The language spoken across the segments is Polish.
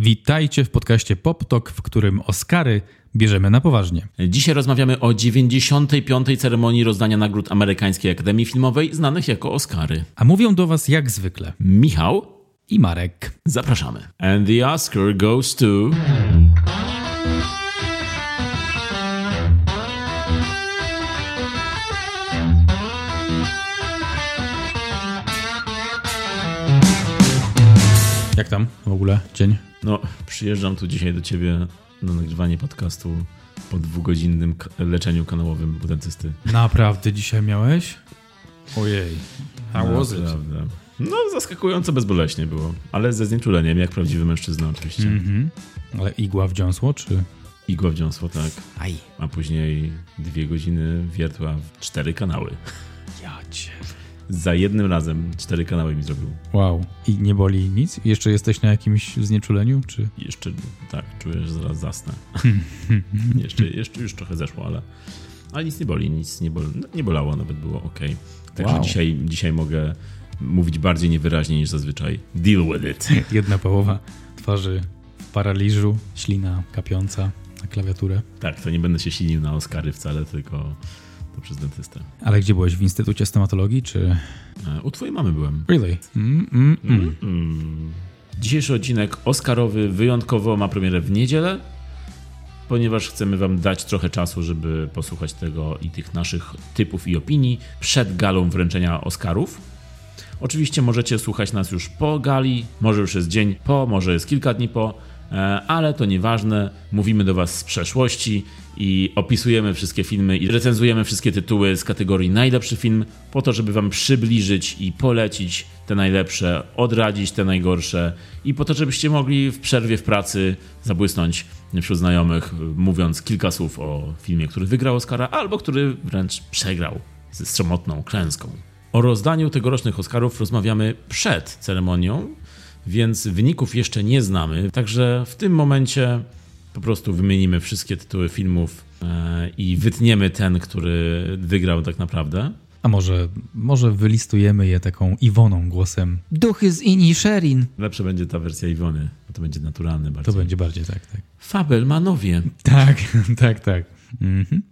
Witajcie w podcaście Pop Talk, w którym Oscary bierzemy na poważnie. Dzisiaj rozmawiamy o 95. ceremonii rozdania nagród Amerykańskiej Akademii Filmowej, znanych jako Oscary. A mówią do Was jak zwykle Michał, i Marek. zapraszamy. And the Oscar goes to... Jak tam w ogóle dzień? No, przyjeżdżam tu dzisiaj do ciebie na nagrywanie podcastu po dwugodzinnym leczeniu kanałowym u dentysty. Naprawdę dzisiaj miałeś? Ojej. How was it? No, zaskakująco bezboleśnie było, ale ze znieczuleniem, jak prawdziwy mężczyzna oczywiście. Mhm. Ale igła wdziąsło, czy? Igła wdziąsło, tak. Aj. A później dwie godziny wiertła w cztery kanały. Ja cię. Za jednym razem cztery kanały mi zrobił. Wow. I nie boli nic? Jeszcze jesteś na jakimś znieczuleniu, czy? Jeszcze, tak, czuję, że zaraz zasnę. jeszcze, jeszcze już trochę zeszło, ale, ale nic nie boli, nic nie, no, nie bolało, nawet było ok. Także Wow. dzisiaj, dzisiaj mogę mówić bardziej niewyraźnie niż zazwyczaj. Deal with it. Jedna połowa twarzy w paraliżu, ślina kapiąca na klawiaturę. Tak, to nie będę się silił na Oscary wcale, tylko to przez dentystę. Ale gdzie byłeś? W Instytucie Stomatologii, czy... E, U twojej mamy byłem. Really? Mm, mm, mm. Mm. Dzisiejszy odcinek Oscarowy wyjątkowo ma premierę w niedzielę, ponieważ chcemy Wam dać trochę czasu, żeby posłuchać tego i tych naszych typów i opinii przed galą wręczenia Oscarów. Oczywiście możecie słuchać nas już po gali, może już jest dzień po, może jest kilka dni po, e, ale to nieważne. Mówimy do Was z przeszłości i opisujemy wszystkie filmy i recenzujemy wszystkie tytuły z kategorii najlepszy film, po to, żeby Wam przybliżyć i polecić te najlepsze, odradzić te najgorsze i po to, żebyście mogli w przerwie w pracy zabłysnąć wśród znajomych, mówiąc kilka słów o filmie, który wygrał Oscara albo który wręcz przegrał ze sromotną klęską. O rozdaniu tegorocznych Oscarów rozmawiamy przed ceremonią, więc wyników jeszcze nie znamy. Także w tym momencie po prostu wymienimy wszystkie tytuły filmów e, i wytniemy ten, który wygrał tak naprawdę. A może, może wylistujemy je taką Iwoną głosem Duchy z Inisherin. Lepsza będzie ta wersja Iwony, bo to będzie naturalny bardziej. To będzie bardziej tak, tak. Fabelmanowie. Tak, tak, tak. Mhm.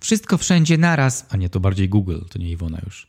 Wszystko wszędzie naraz. A nie, to bardziej Google, to nie Iwona już.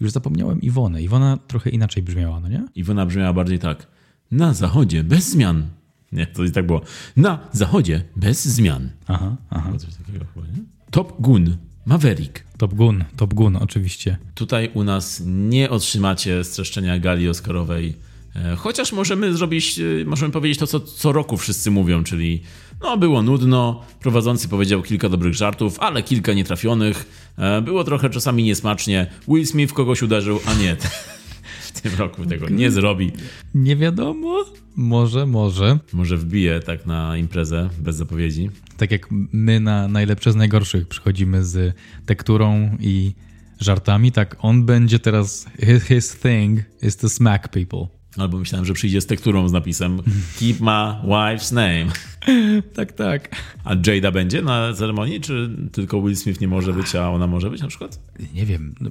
Już zapomniałem Iwonę. Iwona trochę inaczej brzmiała, no nie? Iwona brzmiała bardziej tak. Na zachodzie bez zmian. Nie, to i tak było. Na zachodzie bez zmian. Aha, aha. Coś takiego chyba, nie? Top Gun. Maverick. Top Gun, Top Gun, oczywiście. Tutaj u nas nie otrzymacie streszczenia gali Oscarowej. E, Chociaż możemy zrobić, e, możemy powiedzieć to, co co roku wszyscy mówią, czyli no było nudno, prowadzący powiedział kilka dobrych żartów, ale kilka nietrafionych. E, Było trochę czasami niesmacznie. Will Smith kogoś uderzył, a nie. W tym roku tego nie zrobi. Nie wiadomo. Może, może. Może wbije tak na imprezę bez zapowiedzi. Tak jak my na najlepsze z najgorszych przychodzimy z tekturą i żartami, tak on będzie teraz, his, his thing is to smack people. Albo myślałem, że przyjdzie z tekturą z napisem Keep my wife's name. Tak, tak. A Jada będzie na ceremonii, czy tylko Will Smith nie może być, a ona może być na przykład? Nie wiem, no,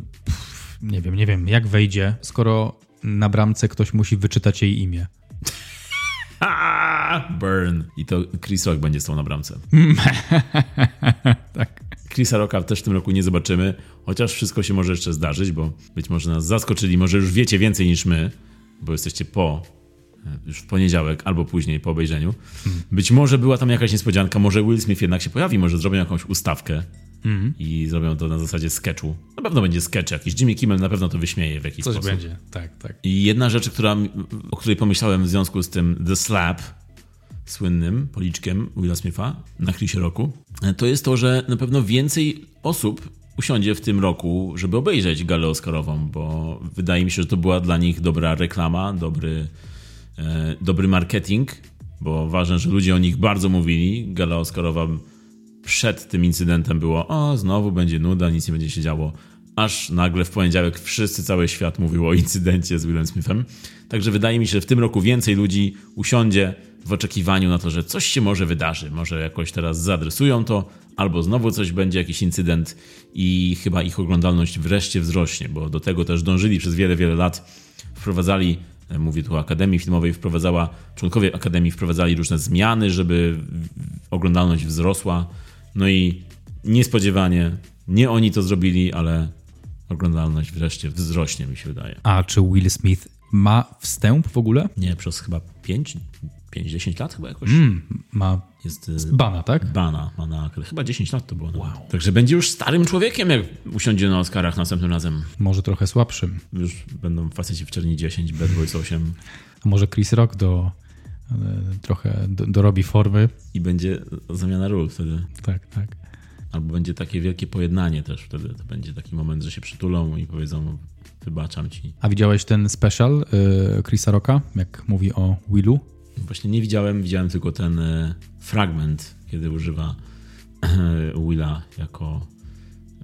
nie wiem, nie wiem, jak wejdzie, skoro na bramce ktoś musi wyczytać jej imię. Burn. I to Chris Rock będzie stał na bramce. Tak. Chrisa Rocka też w tym roku nie zobaczymy, chociaż wszystko się może jeszcze zdarzyć, bo być może nas zaskoczyli, może już wiecie więcej niż my, bo jesteście po, e, już w poniedziałek albo później po obejrzeniu. Być może była tam jakaś niespodzianka, może Will Smith jednak się pojawi, może zrobią jakąś ustawkę i zrobią to na zasadzie sketchu. Na pewno będzie sketch jakiś. Jimmy Kimmel na pewno to wyśmieje w jakiś Coś sposób. będzie, tak, tak. I jedna rzecz, która, o której pomyślałem w związku z tym The Slap, słynnym policzkiem Willa Smitha na Chrisie roku, to jest to, że na pewno więcej osób usiądzie w tym roku, żeby obejrzeć galę Oscarową, bo wydaje mi się, że to była dla nich dobra reklama, dobry, e, dobry marketing, bo ważne, że ludzie o nich bardzo mówili. Gala Oscarowa przed tym incydentem było, o, znowu będzie nuda, nic nie będzie się działo. Aż nagle w poniedziałek wszyscy, cały świat mówił o incydencie z Willem Smithem. Także wydaje mi się, że w tym roku więcej ludzi usiądzie w oczekiwaniu na to, że coś się może wydarzy. Może jakoś teraz zaadresują to, albo znowu coś będzie, jakiś incydent i chyba ich oglądalność wreszcie wzrośnie, bo do tego też dążyli przez wiele, wiele lat. Wprowadzali e, mówię tu o Akademii Filmowej, wprowadzała, członkowie Akademii wprowadzali różne zmiany, żeby oglądalność wzrosła. No i niespodziewanie, nie oni to zrobili, ale oglądalność wreszcie wzrośnie, mi się wydaje. A czy Will Smith ma wstęp w ogóle? Nie, przez chyba 5, 5-10 lat chyba jakoś. Mm, ma Jest y, bana, tak? bana, ma na, chyba 10 lat to było. Wow. Także będzie już starym człowiekiem, jak usiądzie na Oscarach następnym razem. Może trochę słabszym. Już będą faceci w czerni 10, Bad Boys 8 A może Chris Rock do, trochę do, dorobi formy. i będzie zamiana ról wtedy. Tak, tak. Albo będzie takie wielkie pojednanie też wtedy. To będzie taki moment, że się przytulą i powiedzą wybaczam ci. A widziałeś ten special y, Chrisa Rocka, jak mówi o Willu? Właśnie nie widziałem, widziałem tylko ten e, fragment, kiedy używa e, Willa jako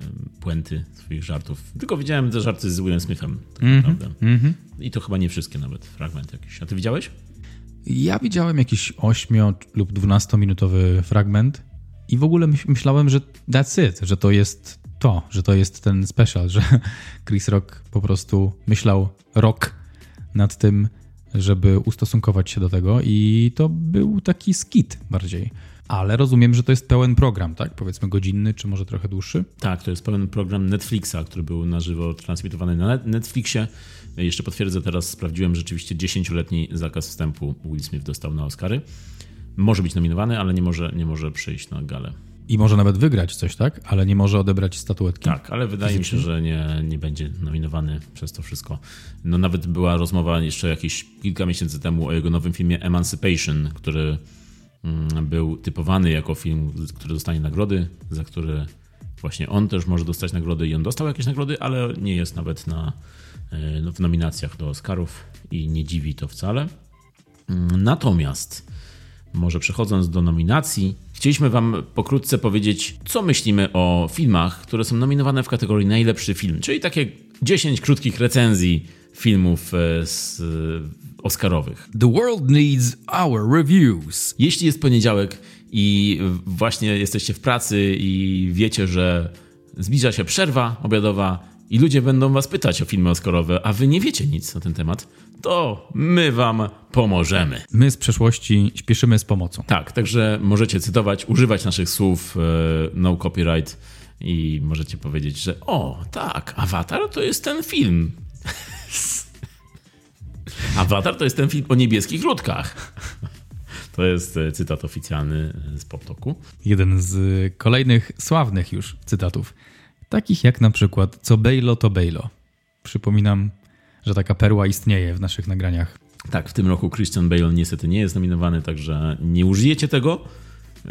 e, puenty swoich żartów. Tylko widziałem te żarty z Willem Smithem, tak naprawdę. Mhm. I to chyba nie wszystkie nawet, fragment jakiś. A ty widziałeś? Ja widziałem jakiś 8 lub 12 minutowy fragment i w ogóle myśl, myślałem, że that's it, że to jest to, że to jest ten special, że Chris Rock po prostu myślał rok nad tym, żeby ustosunkować się do tego i to był taki skit bardziej. Ale rozumiem, że to jest pełen program, tak? Powiedzmy godzinny, czy może trochę dłuższy. Tak, to jest pełen program Netflixa, który był na żywo transmitowany na Net- Netflixie. Jeszcze potwierdzę teraz, sprawdziłem rzeczywiście 10-letni zakaz wstępu Will Smith dostał na Oscary. Może być nominowany, ale nie może, nie może przyjść na galę. I może nawet wygrać coś, tak? Ale nie może odebrać statuetki. Tak, ale wydaje mi się, że nie, nie będzie nominowany przez to wszystko. No nawet była rozmowa jeszcze jakieś kilka miesięcy temu o jego nowym filmie Emancipation, który mm, był typowany jako film, który dostanie nagrody, za który właśnie on też może dostać nagrody i on dostał jakieś nagrody, ale nie jest nawet na, e, no, w nominacjach do Oscarów i nie dziwi to wcale. Mm, Natomiast może przechodząc do nominacji, chcieliśmy Wam pokrótce powiedzieć, co myślimy o filmach, które są nominowane w kategorii najlepszy film, czyli takie 10 krótkich recenzji filmów e, z e, Oscarowych. The world needs our reviews. Jeśli jest poniedziałek i właśnie jesteście w pracy i wiecie, że zbliża się przerwa obiadowa i ludzie będą was pytać o filmy Oscarowe, a wy nie wiecie nic na ten temat, to my wam pomożemy. My z przeszłości śpieszymy z pomocą. Tak, także możecie cytować, używać naszych słów e, no copyright i możecie powiedzieć, że o, tak, Avatar to jest ten film. Avatar to jest ten film o niebieskich ludkach. To jest e, cytat oficjalny z PopToku. Jeden z kolejnych sławnych już cytatów. Takich jak na przykład co Bejlo to Bejlo. Przypominam, że taka perła istnieje w naszych nagraniach. Tak, w tym roku Christian Bale niestety nie jest nominowany, także nie użyjecie tego,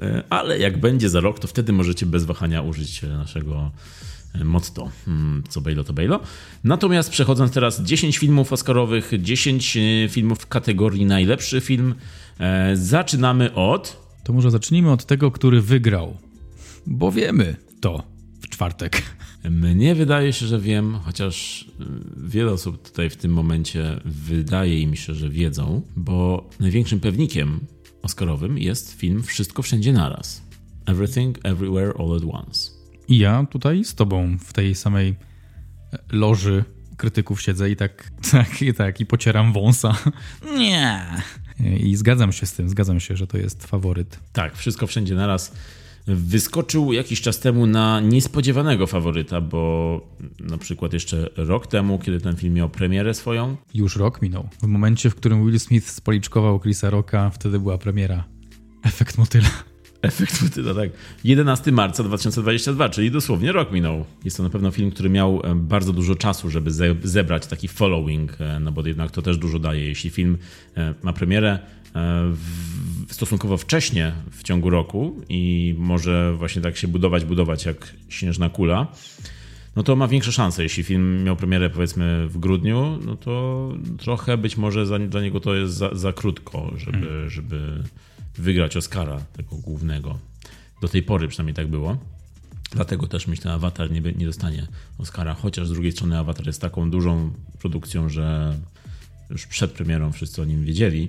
e, ale jak będzie za rok, to wtedy możecie bez wahania użyć e, naszego e, motto, hmm, co Bejlo to Bejlo. Natomiast przechodząc teraz 10 filmów oscarowych, 10 e, filmów w kategorii najlepszy film, e, zaczynamy od... To może zacznijmy od tego, który wygrał. Bo wiemy to w czwartek. Mnie wydaje się, że wiem, chociaż y, wiele osób tutaj w tym momencie wydaje im się, że wiedzą, bo największym pewnikiem oscarowym jest film Wszystko Wszędzie Naraz. Everything, Everywhere, All at Once. I ja tutaj z tobą w tej samej loży krytyków siedzę i tak, tak, i tak, i pocieram wąsa. Nie. I zgadzam się z tym, zgadzam się, że to jest faworyt. Tak, Wszystko Wszędzie Naraz wyskoczył jakiś czas temu na niespodziewanego faworyta, bo na przykład jeszcze rok temu, kiedy ten film miał premierę swoją, Już rok minął. W momencie, w którym Will Smith spoliczkował Chrisa Rocka, wtedy była premiera. Efekt motyla. Efekt motyla, tak. 11 marca 2022, czyli dosłownie rok minął. Jest to na pewno film, który miał e, bardzo dużo czasu, żeby ze zebrać taki following, e, no bo jednak to też dużo daje. Jeśli film e, ma premierę w, stosunkowo wcześnie w ciągu roku i może właśnie tak się budować, budować jak śnieżna kula, no to ma większe szanse. Jeśli film miał premierę powiedzmy w grudniu, no to trochę być może za, dla niego to jest za, za krótko, żeby, żeby wygrać Oscara, tego głównego. Do tej pory przynajmniej tak było. Dlatego też myślę, Avatar nie, nie dostanie Oscara, chociaż z drugiej strony Avatar jest taką dużą produkcją, że już przed premierą wszyscy o nim wiedzieli.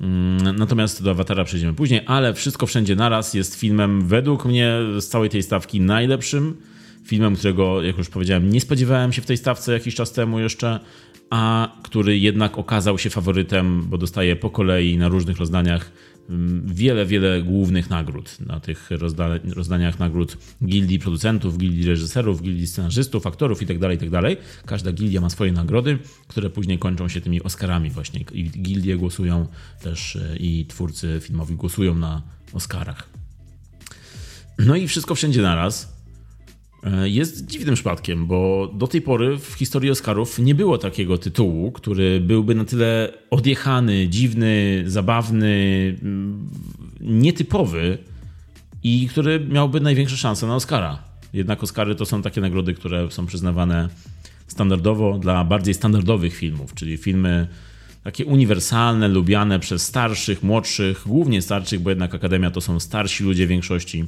Mm, Natomiast do Awatara przejdziemy później, ale Wszystko Wszędzie Naraz jest filmem według mnie z całej tej stawki najlepszym. Filmem, którego, jak już powiedziałem, nie spodziewałem się w tej stawce jakiś czas temu jeszcze, a który jednak okazał się faworytem, bo dostaje po kolei na różnych rozdaniach wiele, wiele głównych nagród. Na tych rozda rozdaniach nagród gildii producentów, gildii reżyserów, gildii scenarzystów, aktorów itd., tak itd. Tak Każda gildia ma swoje nagrody, które później kończą się tymi Oscarami właśnie. I gildie głosują też e, i twórcy filmowi głosują na Oscarach. No i wszystko wszędzie naraz jest dziwnym przypadkiem, bo do tej pory w historii Oscarów nie było takiego tytułu, który byłby na tyle odjechany, dziwny, zabawny, mm, nietypowy i który miałby największe szanse na Oscara. Jednak Oscary to są takie nagrody, które są przyznawane standardowo dla bardziej standardowych filmów, czyli filmy takie uniwersalne, lubiane przez starszych, młodszych, głównie starszych, bo jednak Akademia to są starsi ludzie w większości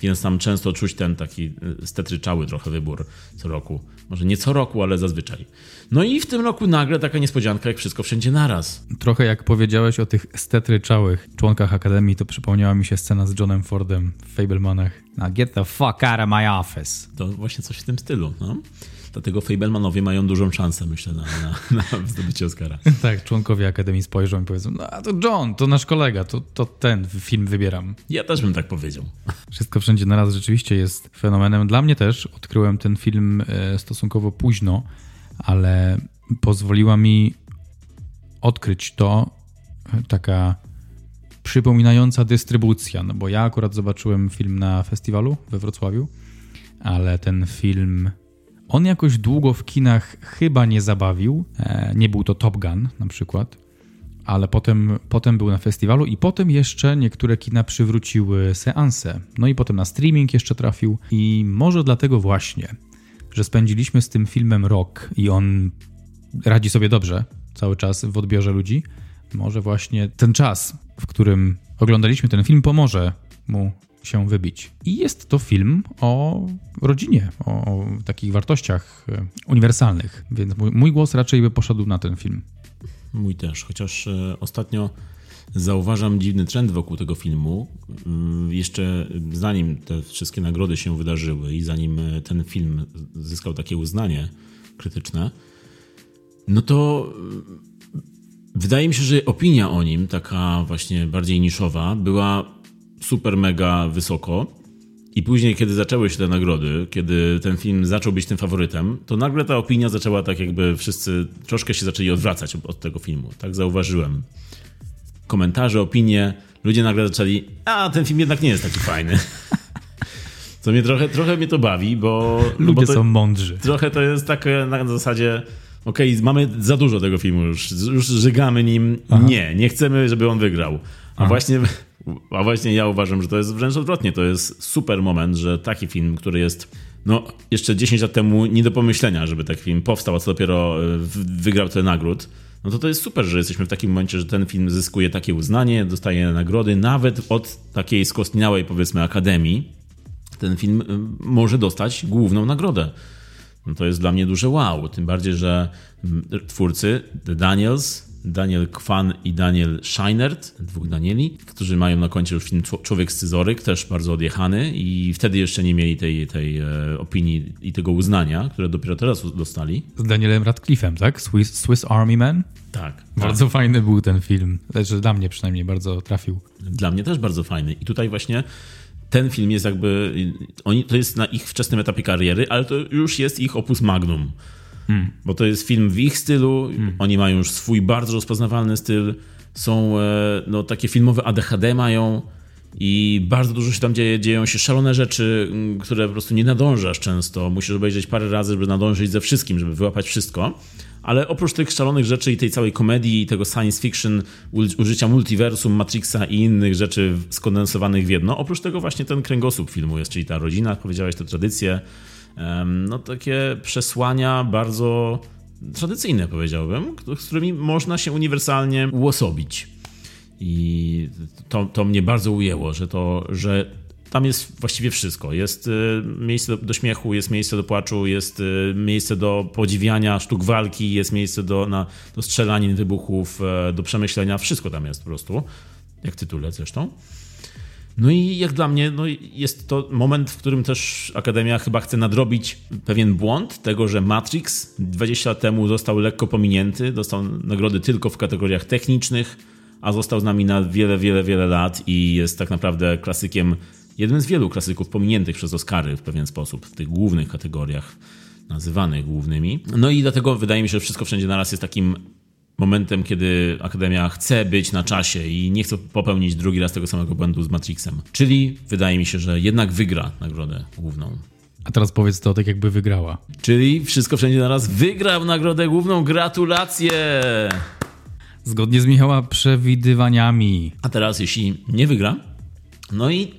więc tam często czuć ten taki y, stetryczały trochę wybór co roku. Może nie co roku, ale zazwyczaj. No i w tym roku nagle taka niespodzianka, jak wszystko wszędzie naraz. Trochę jak powiedziałeś o tych stetryczałych członkach Akademii, to przypomniała mi się scena z Johnem Fordem w Fablemanach. Now get the fuck out of my office. To właśnie coś w tym stylu, no. Dlatego Fablemanowie mają dużą szansę, myślę, na, na, na zdobycie Oscara. tak, członkowie Akademii spojrzą i powiedzą, no to John, to nasz kolega, to, to ten film wybieram. Ja też bym tak powiedział. Wszystko wszędzie naraz rzeczywiście jest fenomenem. Dla mnie też odkryłem ten film e, stosunkowo późno, ale pozwoliła mi odkryć to e, taka przypominająca dystrybucja, no bo ja akurat zobaczyłem film na festiwalu we Wrocławiu, ale ten film on jakoś długo w kinach chyba nie zabawił. E, nie był to Top Gun na przykład, ale potem, potem był na festiwalu i potem jeszcze niektóre kina przywróciły seanse. No i potem na streaming jeszcze trafił i może dlatego właśnie, że spędziliśmy z tym filmem rok i on radzi sobie dobrze cały czas w odbiorze ludzi. Może właśnie ten czas, w którym oglądaliśmy ten film, pomoże mu się wybić. I jest to film o rodzinie, o, takich wartościach e, uniwersalnych, więc mój, mój, głos raczej by poszedł na ten film. Mój też, chociaż e, ostatnio zauważam dziwny trend wokół tego filmu. Mm, jeszcze zanim te wszystkie nagrody się wydarzyły i zanim e, ten film zyskał takie uznanie krytyczne, no to wydaje mi się, że opinia o nim, taka właśnie bardziej niszowa, była super mega wysoko. I później, kiedy zaczęły się te nagrody, kiedy ten film zaczął być tym faworytem, to nagle ta opinia zaczęła tak jakby wszyscy troszkę się zaczęli odwracać od tego filmu. Tak zauważyłem. Komentarze, opinie, ludzie nagle zaczęli, a ten film jednak nie jest taki fajny. Co mnie trochę, trochę mnie to bawi, bo... Ludzie bo to, są mądrzy. Trochę to jest takie na zasadzie, okej, okay, mamy za dużo tego filmu już, już żygamy nim. Aha. Nie, nie chcemy, żeby on wygrał. A właśnie a właśnie ja uważam, że to jest wręcz odwrotnie. To jest super moment, że taki film, który jest no, jeszcze 10 lat temu nie do pomyślenia, żeby taki film powstał, a co dopiero e, wygrał tę nagród, no to to jest super, że jesteśmy w takim momencie, że ten film zyskuje takie uznanie, dostaje nagrody, nawet od takiej skostniałej, powiedzmy, akademii. Ten film e, może dostać główną nagrodę. No to jest dla mnie duże wow. Tym bardziej, że twórcy The Daniels Daniel Kwan i Daniel Scheinert, dwóch Danieli, którzy mają na koncie już film Człowiek Scyzoryk, też bardzo odjechany i wtedy jeszcze nie mieli tej, tej e, opinii i tego uznania, które dopiero teraz dostali. Z Danielem Radcliffe'em, tak? Swiss, Swiss Army Man? Tak. Bardzo tak. fajny był ten film. Znaczy dla mnie przynajmniej bardzo trafił. Dla mnie też bardzo fajny. I tutaj właśnie ten film jest jakby, oni, to jest na ich wczesnym etapie kariery, ale to już jest ich opus magnum. Hmm. Bo to jest film w ich stylu, hmm. oni mają już swój bardzo rozpoznawalny styl, są e, no, takie filmowe ADHD mają i bardzo dużo się tam dzieje, dzieją się szalone rzeczy, które po prostu nie nadążasz często. Musisz obejrzeć parę razy, żeby nadążyć ze wszystkim, żeby wyłapać wszystko. Ale oprócz tych szalonych rzeczy i tej całej komedii, i tego science fiction, użycia multiversum, Matrixa i innych rzeczy skondensowanych w jedno, oprócz tego właśnie ten kręgosłup filmu jest, czyli ta rodzina, powiedziałeś, te tradycje, no takie przesłania bardzo tradycyjne powiedziałbym, z którymi można się uniwersalnie uosobić. I to, to mnie bardzo ujęło, że to, że tam jest właściwie wszystko. Jest y, miejsce do, do, śmiechu, jest miejsce do płaczu, jest y, miejsce do podziwiania sztuk walki, jest miejsce do, na, do strzelanin, wybuchów, e, do przemyślenia. Wszystko tam jest po prostu, jak tytule zresztą. No i jak dla mnie no jest to moment, w którym też Akademia chyba chce nadrobić pewien błąd tego, że Matrix 20 lat temu został lekko pominięty, dostał nagrody tylko w kategoriach technicznych, a został z nami na wiele, wiele, wiele lat i jest tak naprawdę klasykiem, jednym z wielu klasyków pominiętych przez Oscary w pewien sposób, w tych głównych kategoriach nazywanych głównymi. No i dlatego wydaje mi się, że wszystko wszędzie naraz jest takim momentem, kiedy Akademia chce być na czasie i nie chce popełnić drugi raz tego samego błędu z Matrixem. Czyli wydaje mi się, że jednak wygra nagrodę główną. A teraz powiedz to tak, jakby wygrała. Czyli wszystko wszędzie naraz wygrał nagrodę główną. Gratulacje! Zgodnie z Michała przewidywaniami. A teraz, jeśli nie wygra, no i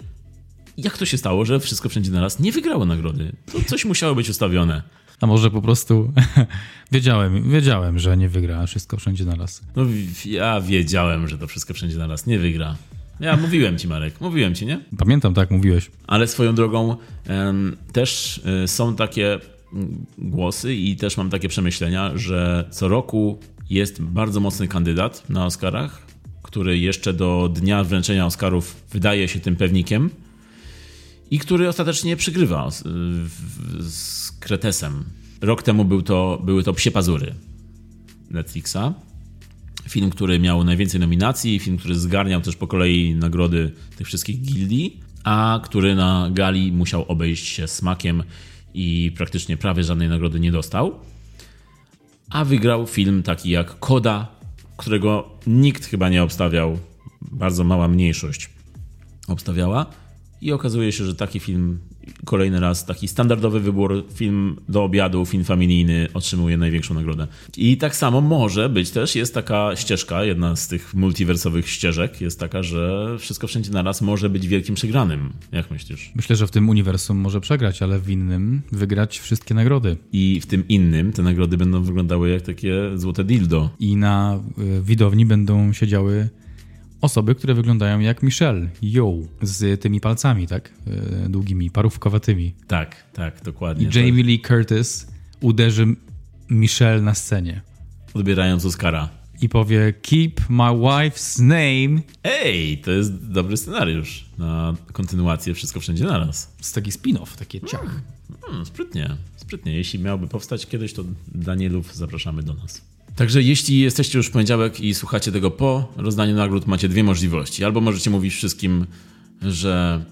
jak to się stało, że wszystko wszędzie naraz nie wygrało nagrody? To coś musiało być ustawione. A może po prostu wiedziałem, wiedziałem, że nie wygra wszystko wszędzie naraz. No ja wiedziałem, że to wszystko wszędzie naraz nie wygra. Ja mówiłem ci, Marek, mówiłem ci, nie? Pamiętam, tak, mówiłeś. Ale swoją drogą też y, są takie mm, głosy i też mam takie przemyślenia, że co roku jest bardzo mocny kandydat na Oscarach, który jeszcze do dnia wręczenia Oscarów wydaje się tym pewnikiem i który ostatecznie przygrywa z, z Kretesem. Rok temu był to, były to Psie Pazury Netflixa. Film, który miał najwięcej nominacji, film, który zgarniał też po kolei nagrody tych wszystkich gildii, a który na gali musiał obejść się smakiem i praktycznie prawie żadnej nagrody nie dostał. A wygrał film taki jak Koda, którego nikt chyba nie obstawiał, bardzo mała mniejszość obstawiała. I okazuje się, że taki film, kolejny raz, taki standardowy wybór, film do obiadu, film familijny otrzymuje największą nagrodę. I tak samo może być też, jest taka ścieżka, jedna z tych multiwersowych ścieżek, jest taka, że wszystko wszędzie naraz może być wielkim przegranym. Jak myślisz? Myślę, że w tym uniwersum może przegrać, ale w innym wygrać wszystkie nagrody. I w tym innym te nagrody będą wyglądały jak takie złote dildo. I na y, widowni będą siedziały osoby, które wyglądają jak Michelle Yo z tymi palcami, tak? E, długimi, parówkowatymi. Tak, tak, dokładnie. I Jamie Lee Curtis uderzy Michelle na scenie. Odbierając Oscara. I powie Keep my wife's name. Ej, to jest dobry scenariusz na kontynuację Wszystko Wszędzie Naraz. Z taki spin-off, takie ciach. Hmm, hmm, sprytnie, sprytnie. Jeśli miałby powstać kiedyś, to Danielów zapraszamy do nas. Także jeśli jesteście już w poniedziałek i słuchacie tego po rozdaniu nagród, macie dwie możliwości. Albo możecie mówić wszystkim, że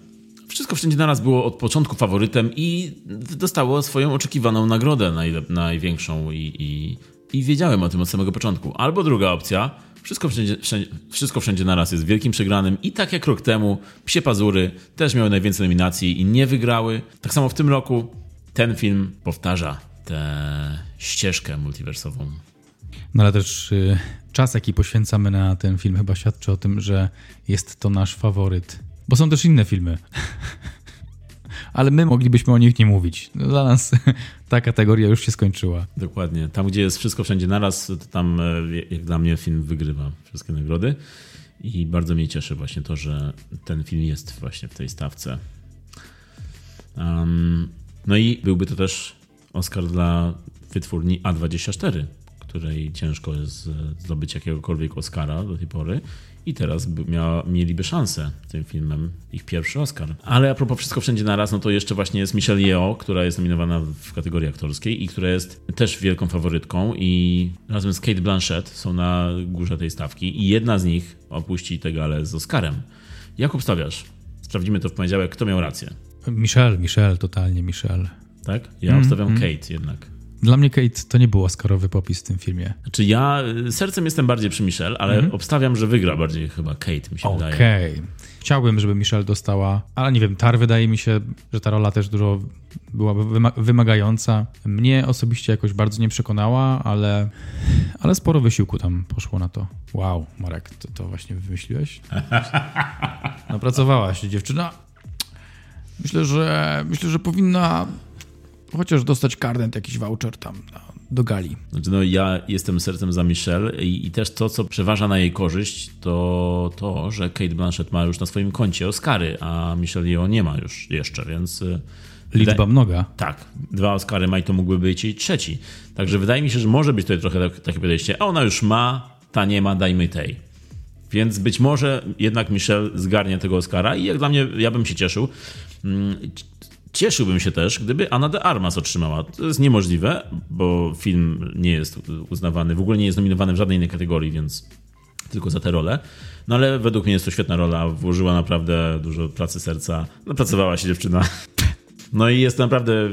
wszystko wszędzie naraz było od początku faworytem i dostało swoją oczekiwaną nagrodę największą i, i, i wiedziałem o tym od samego początku. Albo druga opcja, wszystko wszędzie, wszędzie, wszystko wszędzie naraz jest wielkim przegranym i tak jak rok temu, Psie Pazury też miały najwięcej nominacji i nie wygrały. Tak samo w tym roku ten film powtarza tę ścieżkę multiversową. No ale też y, czas, jaki poświęcamy na ten film, chyba świadczy o tym, że jest to nasz faworyt. Bo są też inne filmy. ale my moglibyśmy o nich nie mówić. Dla nas ta kategoria już się skończyła. Dokładnie. Tam, gdzie jest wszystko wszędzie naraz, to tam, e, jak dla mnie, film wygrywa wszystkie nagrody. I bardzo mnie cieszy właśnie to, że ten film jest właśnie w tej stawce. Um, no i byłby to też Oscar dla wytwórni A24, której ciężko jest zdobyć jakiegokolwiek Oscara do tej pory. I teraz mia, mieliby szansę tym filmem, ich pierwszy Oscar. Ale a propos Wszystko Wszędzie Naraz, no to jeszcze właśnie jest Michelle Yeoh, która jest nominowana w kategorii aktorskiej i która jest też wielką faworytką i razem z Kate Blanchett są na górze tej stawki i jedna z nich opuści tę galę z Oscarem. Jak obstawiasz? Sprawdzimy to w poniedziałek, kto miał rację. Michelle, Michelle, totalnie Michelle. Tak? Ja mm, obstawiam mm. Kate jednak. Dla mnie Kate to nie był Oscarowy popis w tym filmie. Znaczy ja y, sercem jestem bardziej przy Michelle, ale mm -hmm. obstawiam, że wygra bardziej chyba Kate, mi się okay. wydaje. Okej. Chciałbym, żeby Michelle dostała, ale nie wiem, Tar wydaje mi się, że ta rola też dużo byłaby wymagająca. Mnie osobiście jakoś bardzo nie przekonała, ale, ale sporo wysiłku tam poszło na to. Wow, Marek, to, to właśnie wymyśliłeś? Napracowałaś, dziewczyna. Myślę, że myślę, że powinna chociaż dostać karnet, jakiś voucher tam do gali. Znaczy, no, ja jestem sercem za Michelle i, i, też to, co przeważa na jej korzyść, to to, że Kate Blanchett ma już na swoim koncie Oscary, a Michelle Yeoh nie ma już jeszcze, więc... Y, Liczba mnoga. Tak, dwa Oscary ma i to mógłby być jej trzeci. Także wydaje mi się, że może być tutaj trochę tak, takie podejście, a ona już ma, ta nie ma, dajmy tej. Więc być może jednak Michelle zgarnie tego Oscara i jak dla mnie, ja bym się cieszył. Cieszyłbym się też, gdyby Anna de Armas otrzymała. To jest niemożliwe, bo film nie jest uznawany, w ogóle nie jest nominowany w żadnej innej kategorii, więc tylko za tę rolę. No ale według mnie jest to świetna rola, włożyła naprawdę dużo pracy serca. No, pracowała się dziewczyna. No i jest naprawdę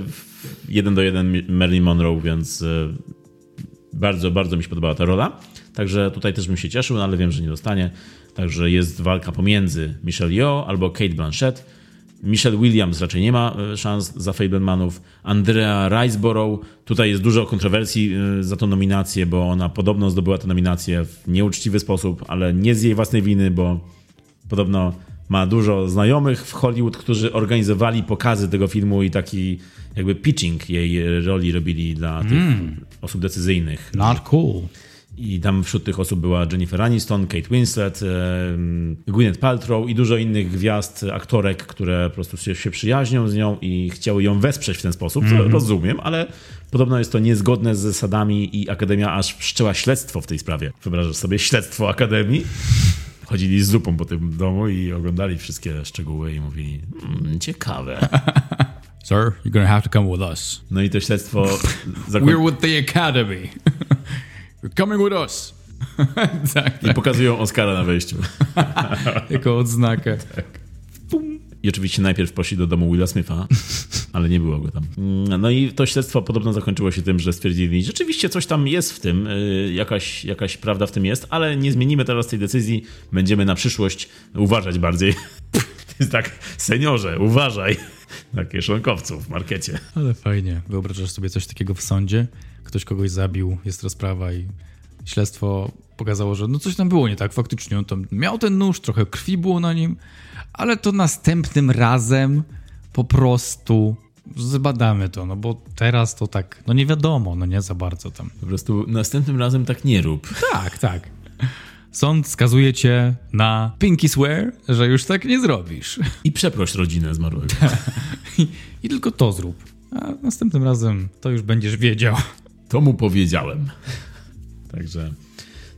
jeden do jeden Marilyn Monroe, więc e, bardzo, bardzo mi się podobała ta rola. Także tutaj też bym się cieszył, no ale wiem, że nie dostanie. Także jest walka pomiędzy Michelle Yeoh albo Kate Blanchett. Michelle Williams raczej nie ma e, szans za Fablemanów. Andrea Riseborough, tutaj jest dużo kontrowersji e, za tą nominację, bo ona podobno zdobyła tę nominację w nieuczciwy sposób, ale nie z jej własnej winy, bo podobno ma dużo znajomych w Hollywood, którzy organizowali pokazy tego filmu i taki jakby pitching jej roli robili dla tych mm. osób decyzyjnych. Not cool. I tam wśród tych osób była Jennifer Aniston, Kate Winslet, Gwyneth Paltrow i dużo innych gwiazd, aktorek, które po prostu się, się przyjaźnią z nią i chciały ją wesprzeć w ten sposób, co mm -hmm. rozumiem, ale podobno jest to niezgodne z zasadami i Akademia aż wszczęła śledztwo w tej sprawie. Wyobrażasz sobie śledztwo Akademii? Chodzili z zupą po tym domu i oglądali wszystkie szczegóły i mówili, mmm, ciekawe. Sir, you're gonna have to come with us. No i to śledztwo... We're with the Academy. Coming with us. tak, I pokazują Oscara na wejściu. jako odznakę. Tak. I oczywiście najpierw poszli do domu Willa Smitha, ale nie było go tam. No i to śledztwo podobno zakończyło się tym, że stwierdzili, że rzeczywiście coś tam jest w tym, y, jakaś, jakaś prawda w tym jest, ale nie zmienimy teraz tej decyzji, będziemy na przyszłość uważać bardziej. jest tak, seniorze, uważaj. Takie szlonkowców w markecie. Ale fajnie. Wyobrażasz sobie coś takiego w sądzie? Ktoś kogoś zabił, jest rozprawa i śledztwo pokazało, że no coś tam było nie tak. Faktycznie on tam miał ten nóż, trochę krwi było na nim, ale to następnym razem po prostu zbadamy to, no bo teraz to tak, no nie wiadomo, no nie za bardzo tam. Po prostu następnym razem tak nie rób. Tak, tak. Sąd skazuje cię na pinky swear, że już tak nie zrobisz. I przeproś rodzinę zmarłego. I, I tylko to zrób. A następnym razem to już będziesz wiedział. To mu powiedziałem. Także,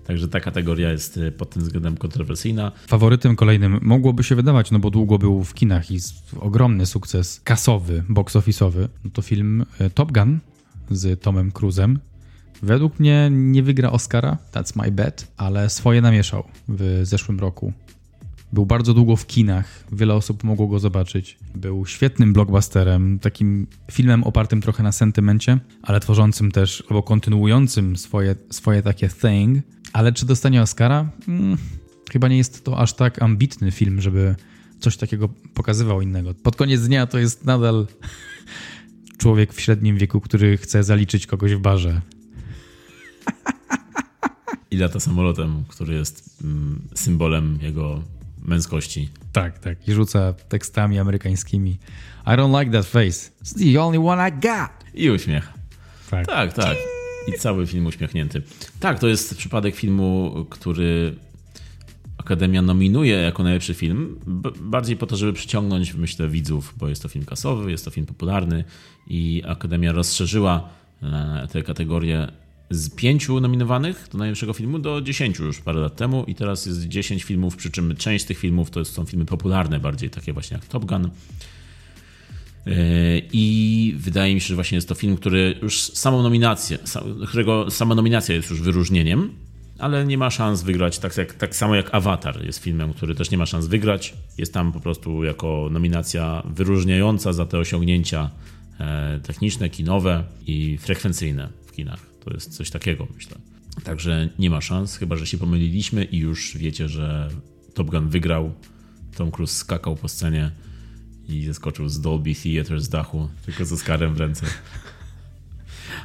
także ta kategoria jest y, pod tym względem kontrowersyjna. Faworytem kolejnym mogłoby się wydawać, no bo długo był w kinach i ogromny sukces kasowy, box office'owy, no to film y, Top Gun z Tomem Cruzem. Według mnie nie wygra Oscara, that's my bet, ale swoje namieszał w zeszłym roku. Był bardzo długo w kinach, wiele osób mogło go zobaczyć. Był świetnym blockbusterem, takim filmem opartym trochę na sentymencie, ale tworzącym też, albo kontynuującym swoje, swoje takie thing. Ale czy dostanie Oscara? Hmm, chyba nie jest to aż tak ambitny film, żeby coś takiego pokazywał innego. Pod koniec dnia to jest nadal człowiek w średnim wieku, który chce zaliczyć kogoś w barze. I lata samolotem, który jest mm, symbolem jego męskości. Tak, tak. I rzuca tekstami amerykańskimi. I don't like that face. It's the only one I got. I uśmiech. Tak, tak. tak. I cały film uśmiechnięty. Tak, to jest przypadek filmu, który Akademia nominuje jako najlepszy film, bardziej po to, żeby przyciągnąć, myślę, widzów, bo jest to film kasowy, jest to film popularny i Akademia rozszerzyła e, tę kategorię z pięciu nominowanych do najlepszego filmu do dziesięciu już parę lat temu i teraz jest dziesięć filmów, przy czym część tych filmów to są filmy popularne bardziej, takie właśnie jak Top Gun. E, I wydaje mi się, że właśnie jest to film, który już samą nominację, którego sama nominacja jest już wyróżnieniem, ale nie ma szans wygrać, tak, jak, tak samo jak Avatar jest filmem, który też nie ma szans wygrać. Jest tam po prostu jako nominacja wyróżniająca za te osiągnięcia e, techniczne, kinowe i frekwencyjne w kinach. To jest coś takiego, myślę. Także nie ma szans, chyba że się pomyliliśmy i już wiecie, że Top Gun wygrał. Tom Cruise skakał po scenie i zeskoczył z Dolby Theatre z dachu, tylko z Oscarem w ręce.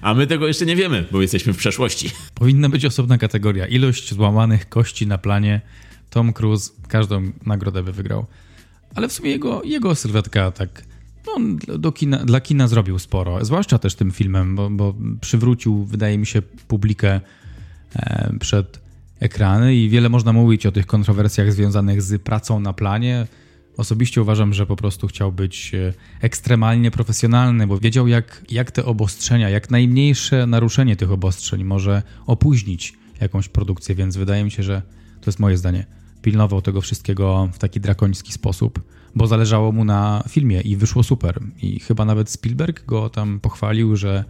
A my tego jeszcze nie wiemy, bo jesteśmy w przeszłości. Powinna być osobna kategoria. Ilość złamanych kości na planie. Tom Cruise każdą nagrodę by wygrał. Ale w sumie jego, jego sylwetka tak on do kina, dla kina zrobił sporo, zwłaszcza też tym filmem, bo, bo przywrócił, wydaje mi się, publikę e, przed ekrany i wiele można mówić o tych kontrowersjach związanych z pracą na planie. Osobiście uważam, że po prostu chciał być e, ekstremalnie profesjonalny, bo wiedział, jak, jak te obostrzenia, jak najmniejsze naruszenie tych obostrzeń może opóźnić jakąś produkcję, więc wydaje mi się, że to jest moje zdanie, pilnował tego wszystkiego w taki drakoński sposób, bo zależało mu na filmie i wyszło super. I chyba nawet Spielberg go tam pochwalił, że,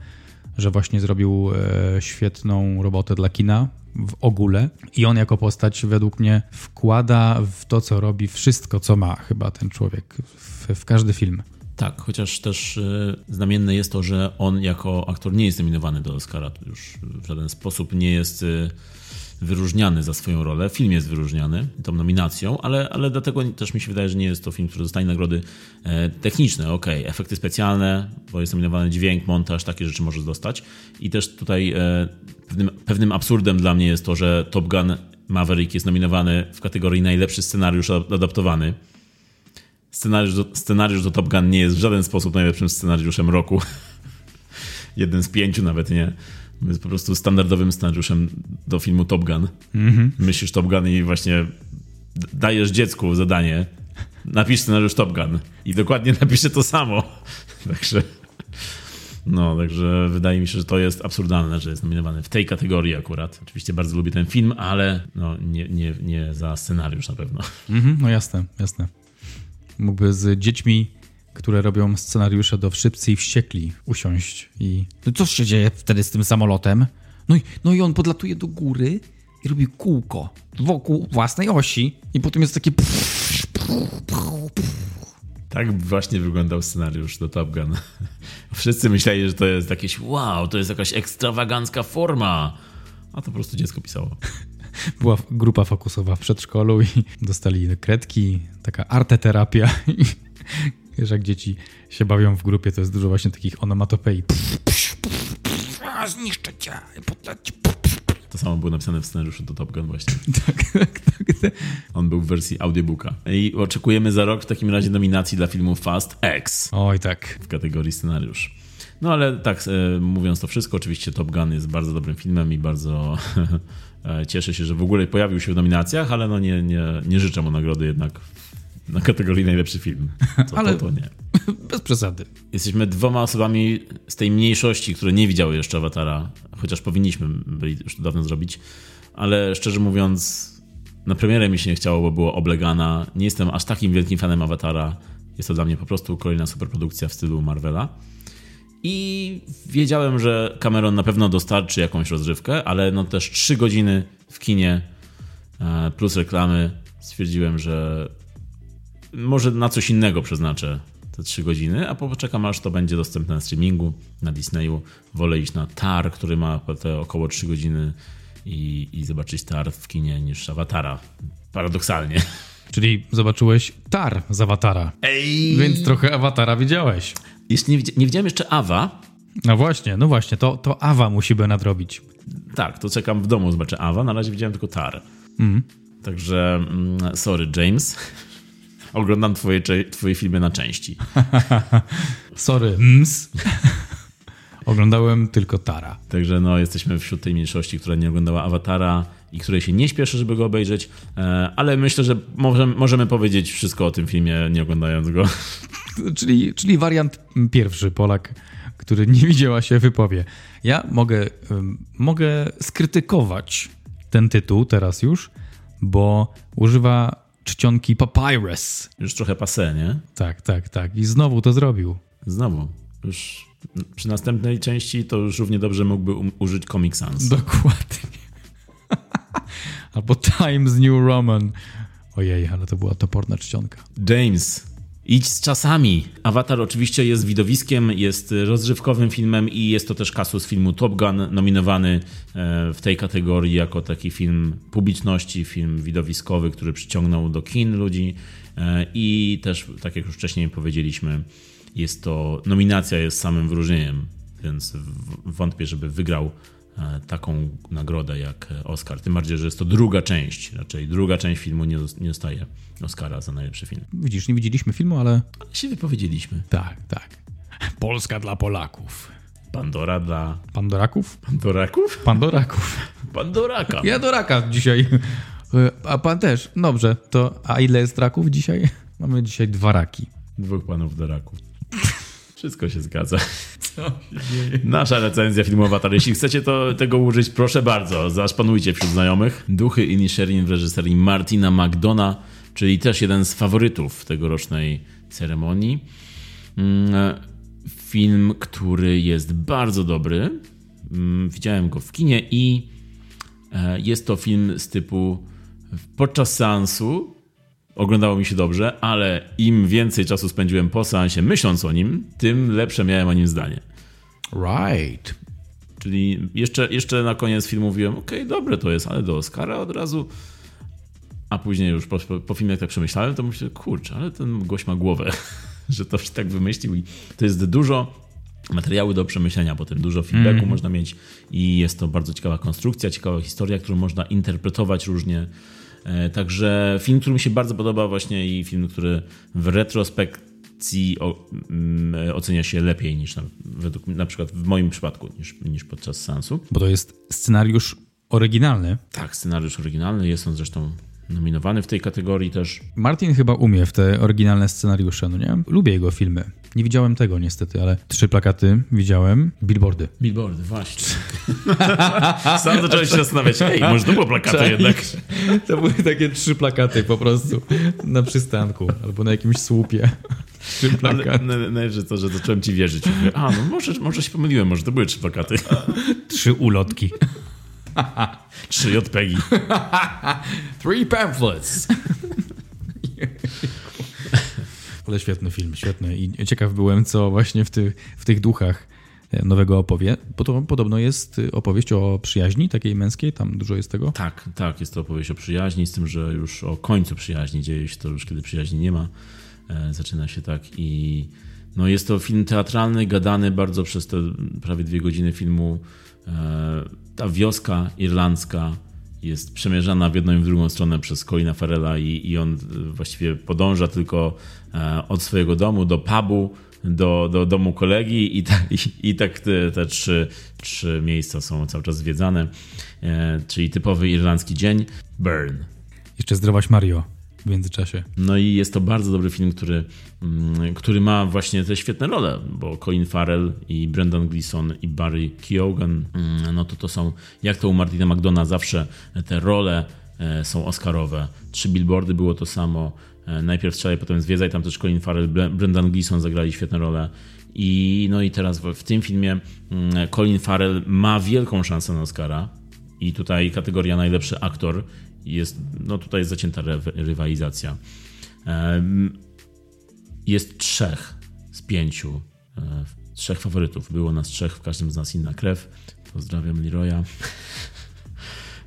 że właśnie zrobił e, świetną robotę dla kina w ogóle. I on jako postać według mnie wkłada w to, co robi, wszystko, co ma chyba ten człowiek w, w każdy film. Tak, chociaż też y, znamienne jest to, że on jako aktor nie jest nominowany do Oscara. Już w żaden sposób nie jest y, wyróżniany za swoją rolę. Film jest wyróżniany tą nominacją, ale, ale dlatego też mi się wydaje, że nie jest to film, który dostanie nagrody e, techniczne. Ok, efekty specjalne, bo jest nominowany dźwięk, montaż, takie rzeczy może dostać. I też tutaj e, pewnym, pewnym absurdem dla mnie jest to, że Top Gun Maverick jest nominowany w kategorii najlepszy scenariusz adaptowany. Scenariusz do, scenariusz do Top Gun nie jest w żaden sposób najlepszym scenariuszem roku. Jeden z pięciu nawet nie. Jest po prostu standardowym scenariuszem do filmu Top Gun. Mm-hmm. Myślisz Top Gun i właśnie dajesz dziecku zadanie, napisz scenariusz Top Gun i dokładnie napisze to samo. Także no, także wydaje mi się, że to jest absurdalne, że jest nominowany w tej kategorii akurat. Oczywiście bardzo lubię ten film, ale no, nie, nie, nie za scenariusz na pewno. Mm-hmm, no jasne, jasne. Mógłby z dziećmi które robią scenariusze do Wszyscy i Wściekli usiąść i... No co się dzieje wtedy z tym samolotem? No i, no i on podlatuje do góry i robi kółko wokół własnej osi i potem jest takie... Tak właśnie wyglądał scenariusz do Top Gun. Wszyscy myśleli, że to jest jakieś wow, to jest jakaś ekstrawagancka forma. A to po prostu dziecko pisało. Była grupa fokusowa w przedszkolu i dostali kredki, taka arteterapia i Wiesz, jak dzieci się bawią w grupie, to jest dużo właśnie takich onomatopei. Zniszczę cię. To samo było napisane w scenariuszu do Top Gun właśnie. tak, tak, tak. On był w wersji audiobooka. I oczekujemy za rok w takim razie nominacji dla filmu Fast X. Oj, tak. W kategorii scenariusz. No ale tak, e, mówiąc to wszystko, oczywiście Top Gun jest bardzo dobrym filmem i bardzo e, cieszę się, że w ogóle pojawił się w nominacjach, ale no nie, nie, nie życzę mu nagrody jednak na kategorii najlepszy film. Co Ale to, to nie. Bez przesady. Jesteśmy dwoma osobami z tej mniejszości, które nie widziały jeszcze Awatara, chociaż powinniśmy byli już to dawno zrobić. Ale szczerze mówiąc, na premierę mi się nie chciało, bo było oblegana. Nie jestem aż takim wielkim fanem Awatara. Jest to dla mnie po prostu kolejna superprodukcja w stylu Marvela. I wiedziałem, że Cameron na pewno dostarczy jakąś rozrywkę, ale no też trzy godziny w kinie e, plus reklamy. Stwierdziłem, że może na coś innego przeznaczę te 3 godziny, a poczekam aż to będzie dostępne na streamingu, na Disneyu. Wolę iść na Tar, który ma te około 3 godziny i, i zobaczyć Tar w kinie niż Awatara. Paradoksalnie. Czyli zobaczyłeś Tar z Awatara. Ej! Więc trochę Awatara widziałeś. Jeszcze nie, nie widziałem jeszcze Awa. No właśnie, no właśnie, to, to Awa musimy nadrobić. Tak, to czekam w domu, zobaczę Awa. Na razie widziałem tylko Tar. Mm. Także, sorry, James oglądam twoje, twoje filmy na części. Sorry, ms. Oglądałem tylko Tara. Także no, jesteśmy wśród tej mniejszości, która nie oglądała Awatara i której się nie śpieszy, żeby go obejrzeć, e, ale myślę, że możemy, możemy powiedzieć wszystko o tym filmie, nie oglądając go. Czyli, czyli wariant pierwszy, Polak, który nie widziała się, wypowie. Ja mogę, mogę skrytykować ten tytuł teraz już, bo używa czcionki Papyrus. Już trochę pase, nie? Tak, tak, tak. I znowu to zrobił. Znowu. Już przy następnej części to już równie dobrze mógłby um użyć Comic Sans. Dokładnie. Albo Times New Roman. Ojej, ale to była toporna czcionka. James, Idź z czasami. Avatar oczywiście jest widowiskiem, jest rozrywkowym filmem i jest to też kasus filmu Top Gun, nominowany e, w tej kategorii jako taki film publiczności, film widowiskowy, który przyciągnął do kin ludzi e, i też, tak jak już wcześniej powiedzieliśmy, jest to, nominacja jest samym wyróżnieniem, więc wątpię, żeby wygrał taką nagrodę jak Oscar. Tym bardziej, że jest to druga część, raczej druga część filmu nie, nie dostaje Oscara za najlepszy film. Widzisz, nie widzieliśmy filmu, ale... ale się wypowiedzieliśmy. Tak, tak. Polska dla Polaków. Pandora dla... Pandoraków? Pandoraków? Pandoraków. Pandoraka. Ja do raka dzisiaj. E, a pan też. Dobrze, to a ile jest raków dzisiaj? Mamy dzisiaj dwa raki. Dwóch panów do raków. Wszystko się zgadza. Nasza recenzja filmu Avatar. Jeśli chcecie to, tego użyć, proszę bardzo, zaszpanujcie wśród znajomych. Duchy Inisherin w reżyserii Martina McDona, czyli też jeden z faworytów tegorocznej ceremonii. Mm, film, który jest bardzo dobry. Mm, widziałem go w kinie i e, jest to film z typu podczas seansu oglądało mi się dobrze, ale im więcej czasu spędziłem po seansie myśląc o nim, tym lepsze miałem o nim zdanie. Right. Czyli jeszcze, jeszcze na koniec filmu mówiłem, okej, okay, dobre to jest, ale do Oscara od razu. A później już po, po filmie jak tak przemyślałem, to myślę, kurczę, ale ten gość ma głowę, że to się tak wymyślił. I to jest dużo materiały do przemyślenia, potem dużo feedbacku mm. można mieć i jest to bardzo ciekawa konstrukcja, ciekawa historia, którą można interpretować różnie. E, także film, który mi się bardzo podoba właśnie i film, który w retrospekcji mm, ocenia się lepiej niż na, według, na przykład w moim przypadku niż, niż podczas sensu. Bo to jest scenariusz oryginalny. Tak, scenariusz oryginalny. Jest on zresztą nominowany w tej kategorii też. Martin chyba umie w te oryginalne scenariusze, no nie? Lubię jego filmy. Nie widziałem tego niestety, ale trzy plakaty widziałem. Billboardy. Billboardy, właśnie. Sam zacząłem się zastanawiać, ej, może to było plakaty Cześć. jednak. To były takie trzy plakaty po prostu na przystanku albo na jakimś słupie. Trzy plakaty. Najlepsze to, że zacząłem ci wierzyć. Mówię, a, no może, może się pomyliłem, może to były trzy plakaty. Trzy ulotki. Trzy JPEGi. Three pamphlets. Ale świetny film, świetny. I ciekaw byłem, co właśnie w, tych w tych duchach e, nowego opowie, podobno jest opowieść o przyjaźni takiej męskiej, tam dużo jest tego? Tak, tak, jest to opowieść o przyjaźni, z tym, że już o końcu przyjaźni dzieje się to już, kiedy przyjaźni nie ma. E, zaczyna się tak i no jest to film teatralny, gadany bardzo przez te prawie dwie godziny filmu. E, ta wioska irlandzka jest przemierzana w jedną i w drugą stronę przez Colina Farrella i, i on właściwie podąża tylko od swojego domu do pubu, do, do domu kolegi i, ta, i, i tak te, te, trzy, trzy miejsca są cały czas zwiedzane, e, czyli typowy irlandzki dzień. Burn. Jeszcze zdrowaś Mario w międzyczasie. No i jest to bardzo dobry film, który, mm, który ma właśnie te świetne role, bo Colin Farrell i Brendan Gleeson i Barry Keoghan, mm, no to to są, jak to u Martina McDona zawsze te role e, są oscarowe. Trzy billboardy było to samo. E, najpierw strzelaj, potem zwiedzaj, tam też Colin Farrell, Brendan Gleeson zagrali świetne role. I, no i teraz w, w tym filmie mm, Colin Farrell ma wielką szansę na Oscara. I tutaj kategoria najlepszy aktor jest, no tutaj jest zacięta rywalizacja. Jest trzech z pięciu, e, trzech faworytów. Było nas trzech, w każdym z nas inna krew. Pozdrawiam Leroya.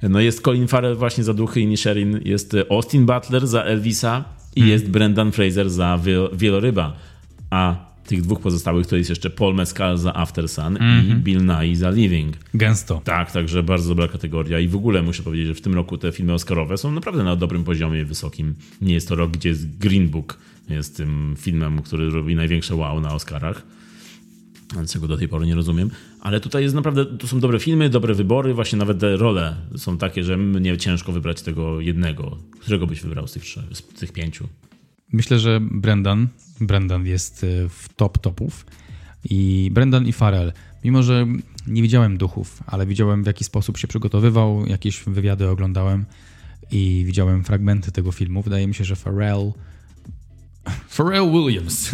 No jest Colin Farrell właśnie za Duchy i Nisherin, jest Austin Butler za Elvisa i hmm. jest Brendan Fraser za Wieloryba. A tych dwóch pozostałych to jest jeszcze Paul Mescal za After Sun mm -hmm. i mhm. Bill Nye za Living. Gęsto. Tak, także bardzo dobra kategoria i w ogóle muszę powiedzieć, że w tym roku te filmy oscarowe są naprawdę na dobrym poziomie, wysokim. Nie jest to rok, gdzie jest Green Book, jest tym filmem, który robi największe wow na Oscarach czego do tej pory nie rozumiem, ale tutaj jest naprawdę, to są dobre filmy, dobre wybory, właśnie nawet te role są takie, że mnie ciężko wybrać tego jednego. Którego byś wybrał z tych, z tych pięciu? Myślę, że Brendan, Brendan jest e, w top topów i Brendan i Farrell, mimo że nie widziałem duchów, ale widziałem w jaki sposób się przygotowywał, jakieś wywiady oglądałem i widziałem fragmenty tego filmu. Wydaje mi się, że Farrell Pharrell Williams.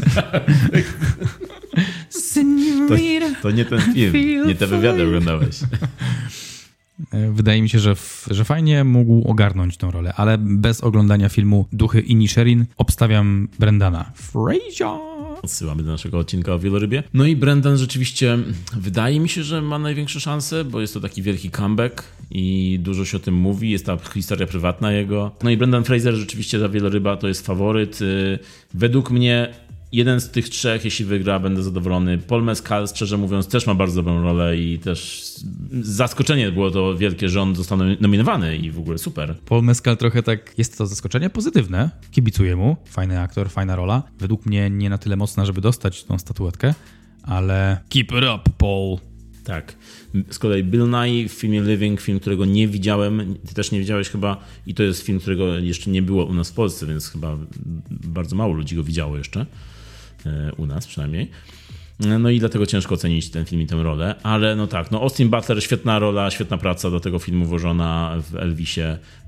to, to nie ten film, nie te wywiady oglądałeś. E, wydaje mi się, że, że fajnie mógł ogarnąć tą rolę, ale bez oglądania filmu Duchy Inisherin obstawiam Brendana. Fraser! Odsyłamy do naszego odcinka o wielorybie. No i Brendan rzeczywiście wydaje mi się, że ma największe szanse, bo jest to taki wielki comeback i dużo się o tym mówi. Jest ta historia prywatna jego. No i Brendan Fraser rzeczywiście za wieloryba to jest faworyt. Y, według mnie jeden z tych trzech, jeśli wygra, będę zadowolony. Paul Mescal, szczerze mówiąc, też ma bardzo dobrą rolę i też zaskoczenie było to wielkie, że on został nominowany i w ogóle super. Paul Mescal trochę tak, jest to zaskoczenie pozytywne, kibicuję mu, fajny aktor, fajna rola. Według mnie nie na tyle mocna, żeby dostać tą statuetkę, ale keep it up, Paul. Tak. Z kolei Bill Nye w filmie Living, film, którego nie widziałem, ty też nie widziałeś chyba i to jest film, którego jeszcze nie było u nas w Polsce, więc chyba bardzo mało ludzi go widziało jeszcze. E, u nas przynajmniej. No i dlatego ciężko ocenić ten film i tę rolę, ale no tak, no Austin Butler, świetna rola, świetna praca do tego filmu włożona w Elvisie.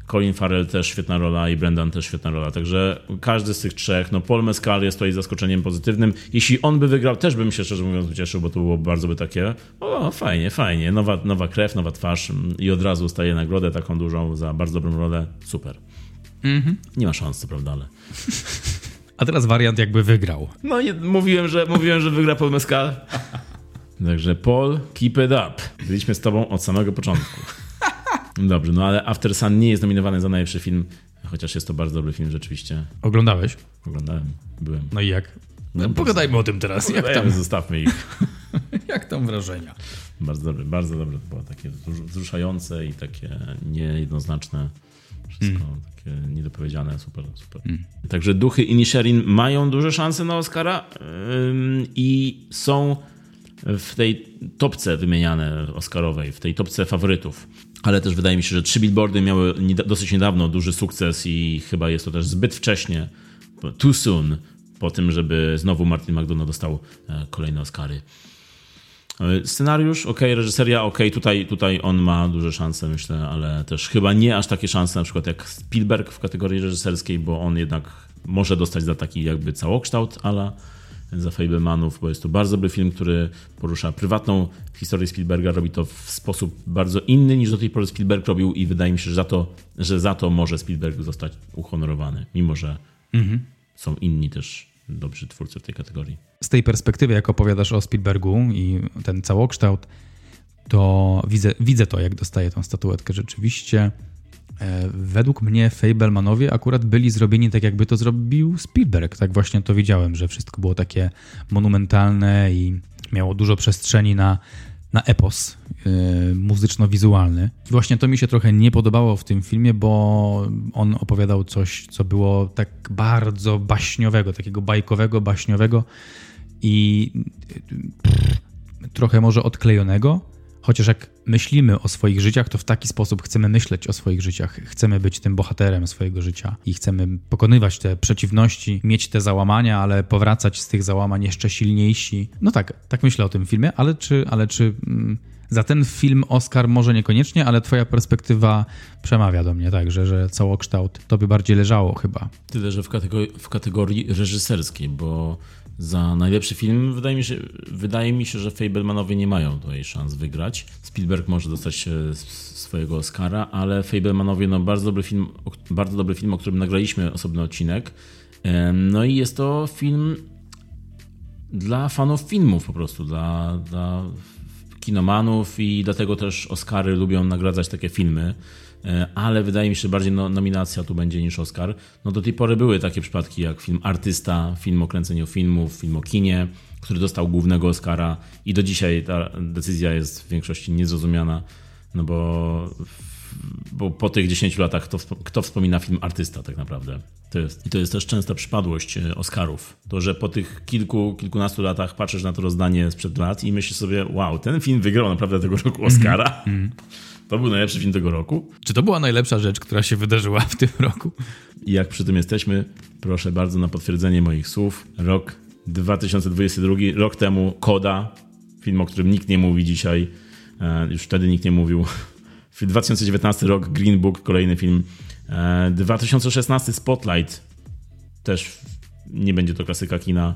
Colin Farrell też świetna rola i Brendan też świetna rola. Także każdy z tych trzech, no Paul Mescal jest tutaj zaskoczeniem pozytywnym. Jeśli on by wygrał, też bym się szczerze mówiąc ucieszył, bo to było bardzo by takie, o fajnie, fajnie, nowa, nowa krew, nowa twarz i od razu staje nagrodę taką dużą za bardzo dobrą rolę. Super. Mhm. Nie ma szans, co prawda, ale... A teraz wariant jakby wygrał. No nie, mówiłem, że, mówiłem, że wygra Paul Mescal. Także Paul, keep it up. Byliśmy z tobą od samego początku. Dobrze, no ale After Sun nie jest nominowany za najlepszy film, chociaż jest to bardzo dobry film rzeczywiście. Oglądałeś? Oglądałem, byłem. No i jak? No, pogadajmy o tym teraz. Jak tam? Zostawmy ich. jak tam wrażenia? Bardzo dobre, bardzo dobre. To było takie wzruszające i takie niejednoznaczne. Wszystko mm. takie niedopowiedziane, super, super. Mm. Także Duchy i Nisherin mają duże szanse na Oscara yy, i są w tej topce wymieniane Oscarowej, w tej topce faworytów. Ale też wydaje mi się, że trzy billboardy miały dosyć niedawno duży sukces i chyba jest to też zbyt wcześnie, too soon, po tym, żeby znowu Martin McDonagh dostał e, kolejne Oscary. E, scenariusz, ok, reżyseria, ok, tutaj, tutaj on ma duże szanse, myślę, ale też chyba nie aż takie szanse, na przykład jak Spielberg w kategorii reżyserskiej, bo on jednak może dostać za taki jakby całokształt, ale za Fablemanów, bo jest to bardzo dobry film, który porusza prywatną historię Spielberga, robi to w sposób bardzo inny niż do tej pory Spielberg robił i wydaje mi się, że za to, że za to może Spielberg zostać uhonorowany, mimo że mhm. są inni też dobrzy twórcy w tej kategorii. Z tej perspektywy, jak opowiadasz o Spielbergu i ten całokształt, to widzę, widzę to, jak dostaje tą statuetkę rzeczywiście. E, według mnie Fablemanowie akurat byli zrobieni tak, jakby to zrobił Spielberg. Tak właśnie to widziałem, że wszystko było takie monumentalne i miało dużo przestrzeni na, na epos yy, muzyczno-wizualny. Właśnie to mi się trochę nie podobało w tym filmie, bo on opowiadał coś, co było tak bardzo baśniowego, takiego bajkowego, baśniowego i pff, trochę może odklejonego Chociaż jak myślimy o swoich życiach, to w taki sposób chcemy myśleć o swoich życiach. Chcemy być tym bohaterem swojego życia i chcemy pokonywać te przeciwności, mieć te załamania, ale powracać z tych załamań jeszcze silniejsi. No tak, tak myślę o tym filmie, ale czy, ale czy mm, za ten film Oscar może niekoniecznie, ale twoja perspektywa przemawia do mnie, tak, że, całokształt to by bardziej leżało chyba. Tyle, że w kategorii, w kategorii reżyserskiej, bo za najlepszy film. Wydaje mi się, wydaje mi się że Fablemanowie nie mają tutaj szans wygrać. Spielberg może dostać swojego Oscara, ale Fablemanowie, no bardzo dobry film, bardzo dobry film, o którym nagraliśmy osobny odcinek. No i jest to film dla fanów filmów po prostu, dla, dla kinomanów i dlatego też Oscary lubią nagradzać takie filmy. E, ale wydaje mi się, że bardziej no, nominacja tu będzie niż Oscar. No do tej pory były takie przypadki jak film Artysta, film o kręceniu filmów, film o kinie, który dostał głównego Oscara i do dzisiaj ta decyzja jest w większości niezrozumiana, no bo, bo po tych 10 latach kto, kto wspomina film Artysta tak naprawdę? To jest, I to jest też częsta przypadłość e, Oscarów. To, że po tych kilku, kilkunastu latach patrzysz na to rozdanie sprzed lat i myślisz sobie, wow, ten film wygrał naprawdę tego roku Oscara. Mm -hmm. To był najlepszy film tego roku. Czy to była najlepsza rzecz, która się wydarzyła w tym roku? I jak przy tym jesteśmy, proszę bardzo na potwierdzenie moich słów. Rok 2022, rok temu Koda, film, o którym nikt nie mówi dzisiaj, e, już wtedy nikt nie mówił. 2019 rok Green Book, kolejny film. 2016 e, Spotlight, też nie będzie to klasyka kina.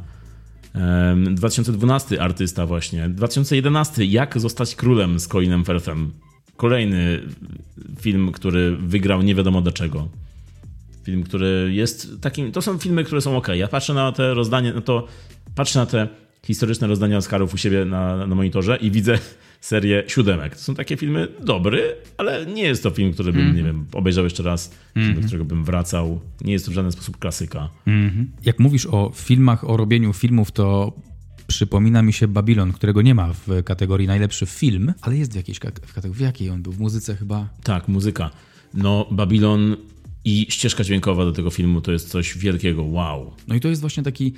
2012 artysta właśnie. 2011 Jak zostać królem z Colinem Firthem. Kolejny film, który wygrał nie wiadomo dlaczego. Film, który jest takim. To są filmy, które są ok. Ja patrzę na te rozdanie, no to patrzę na te historyczne rozdania Oscarów u siebie na, na monitorze i widzę serię siódemek. To są takie filmy dobry, ale nie jest to film, który bym, mm -hmm. nie wiem, obejrzał jeszcze raz, mm -hmm. do którego bym wracał. Nie jest to w żaden sposób klasyka. Mm -hmm. Jak mówisz o filmach, o robieniu filmów, to Przypomina mi się Babylon, którego nie ma w kategorii najlepszy film, ale jest w jakiejś kategorii. W jakiej on był? W muzyce chyba? Tak, muzyka. No, Babylon i ścieżka dźwiękowa do tego filmu to jest coś wielkiego. Wow. No i to jest właśnie taki.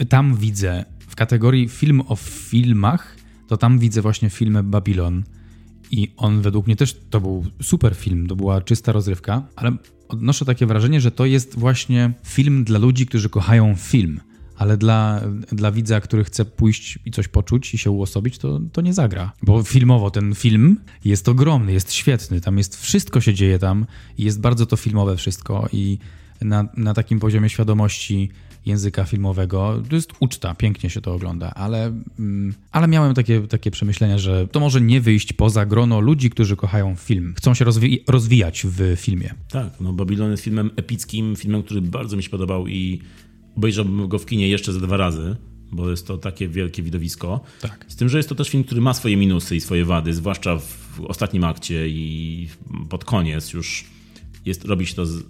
Y, tam widzę w kategorii film o filmach, to tam widzę właśnie filmy Babylon. I on według mnie też to był super film, to była czysta rozrywka, ale odnoszę takie wrażenie, że to jest właśnie film dla ludzi, którzy kochają film ale dla, dla widza, który chce pójść i coś poczuć i się uosobić, to, to nie zagra. Bo filmowo ten film jest ogromny, jest świetny, tam jest wszystko się dzieje tam i jest bardzo to filmowe wszystko i na, na takim poziomie świadomości języka filmowego. To jest uczta, pięknie się to ogląda, ale, mm, ale miałem takie, takie przemyślenia, że to może nie wyjść poza grono ludzi, którzy kochają film, chcą się rozwi rozwijać w filmie. Tak, no Babylon jest filmem epickim, filmem, który bardzo mi się podobał i obejrzałbym go w kinie jeszcze ze dwa razy, bo jest to takie wielkie widowisko. Tak. Z tym, że jest to też film, który ma swoje minusy i swoje wady, zwłaszcza w ostatnim akcie i pod koniec już jest, robi się to, z,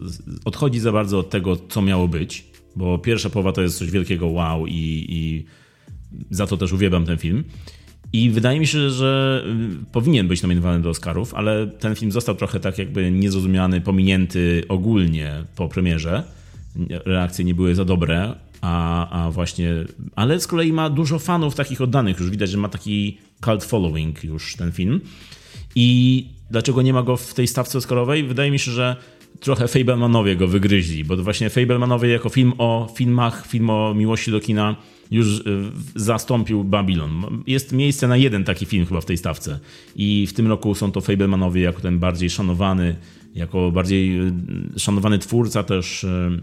odchodzi za bardzo od tego, co miało być, bo pierwsza połowa to jest coś wielkiego wow i, i za to też uwielbiam ten film. I wydaje mi się, że y, powinien być nominowany do Oscarów, ale ten film został trochę tak jakby niezrozumiany, pominięty ogólnie po premierze. Reakcje nie były za dobre, a, a właśnie. Ale z kolei ma dużo fanów takich oddanych. Już widać, że ma taki cult following już ten film. I dlaczego nie ma go w tej stawce Oscarowej? Wydaje mi się, że trochę Fablemanowie go wygryźli, bo właśnie Fablemanowie jako film o filmach, film o miłości do kina już y, zastąpił Babylon. Jest miejsce na jeden taki film chyba w tej stawce. I w tym roku są to Fablemanowie jako ten bardziej szanowany, jako bardziej y, szanowany twórca też y,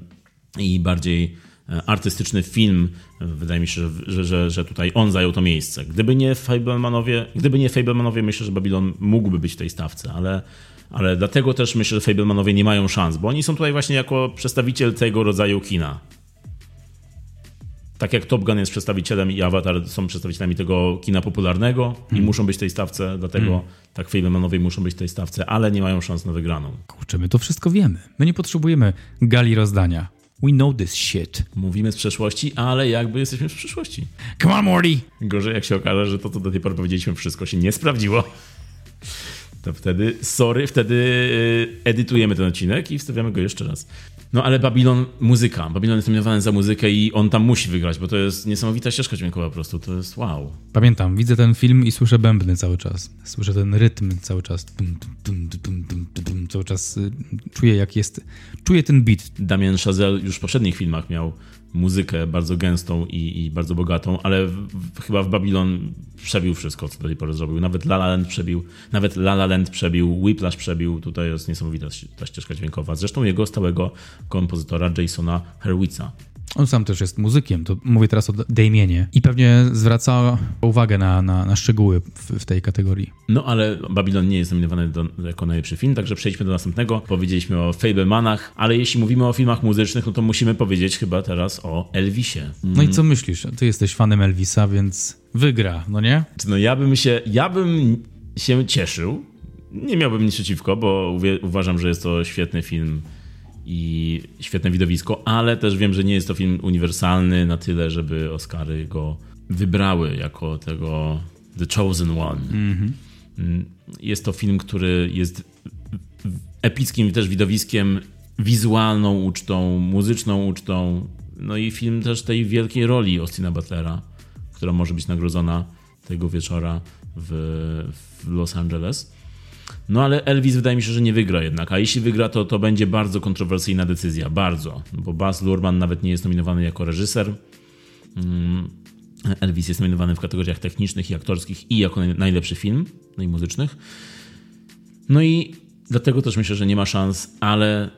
i bardziej artystyczny film. Wydaje mi się, że, że, że tutaj on zajął to miejsce. Gdyby nie Fablemanowie, gdyby nie Fablemanowie, myślę, że Babylon mógłby być w tej stawce, ale ale dlatego też myślę, że Fablemanowie nie mają szans, bo oni są tutaj właśnie jako przedstawiciel tego rodzaju kina. Tak jak Top Gun jest przedstawicielem i Avatar są przedstawicielami tego kina popularnego hmm. i muszą być w tej stawce, dlatego hmm. tak Fablemanowie muszą być w tej stawce, ale nie mają szans na wygraną. Kurczę, my to wszystko wiemy. My nie potrzebujemy gali rozdania. We know this shit. Mówimy z przeszłości, ale jakby jesteśmy w przyszłości. Come on, Morty! Gorzej jak się okaże, że to, co do tej pory powiedzieliśmy, wszystko się nie sprawdziło to wtedy, sorry, wtedy y, edytujemy ten odcinek i wstawiamy go jeszcze raz. No ale Babylon, muzyka. Babylon jest nominowany za muzykę i on tam musi wygrać, bo to jest niesamowita ścieżka dźwiękowa po prostu. To jest wow. Pamiętam, widzę ten film i słyszę bębny cały czas. Słyszę ten rytm cały czas. Cały czas y, czuję jak jest, czuję ten beat. Damien Chazelle już w poprzednich filmach miał muzykę bardzo gęstą i, i bardzo bogatą, ale w, chyba w Babylon przebił wszystko, co do tej pory zrobił. Nawet La La Land przebił, nawet La La Land przebił, Whiplash przebił. Tutaj jest niesamowita ta ścieżka dźwiękowa. Zresztą jego stałego kompozytora Jasona Hurwitza. On sam też jest muzykiem, to mówię teraz o Damienie i pewnie zwraca uwagę na, na, na szczegóły w, w, tej kategorii. No ale Babylon nie jest nominowany do, jako najlepszy film, także przejdźmy do następnego. Powiedzieliśmy o Fablemanach, ale jeśli mówimy o filmach muzycznych, no to musimy powiedzieć chyba teraz o Elvisie. Mm. No i co myślisz? Ty jesteś fanem Elvisa, więc wygra, no nie? No ja bym się, ja bym się cieszył. Nie miałbym nic przeciwko, bo uważam, że jest to świetny film i świetne widowisko, ale też wiem, że nie jest to film uniwersalny na tyle, żeby Oscary go wybrały jako tego The Chosen One. Mm-hmm. Jest to film, który jest epickim też widowiskiem, wizualną ucztą, muzyczną ucztą, no i film też tej wielkiej roli Austina Butlera, która może być nagrodzona tego wieczora w, w Los Angeles. No ale Elvis wydaje mi się, że nie wygra jednak, a jeśli wygra, to to będzie bardzo kontrowersyjna decyzja, bardzo, bo Baz Luhrmann nawet nie jest nominowany jako reżyser. Mm, Elvis jest nominowany w kategoriach technicznych i aktorskich i jako najlepszy film, no i muzycznych. No i dlatego też myślę, że nie ma szans, ale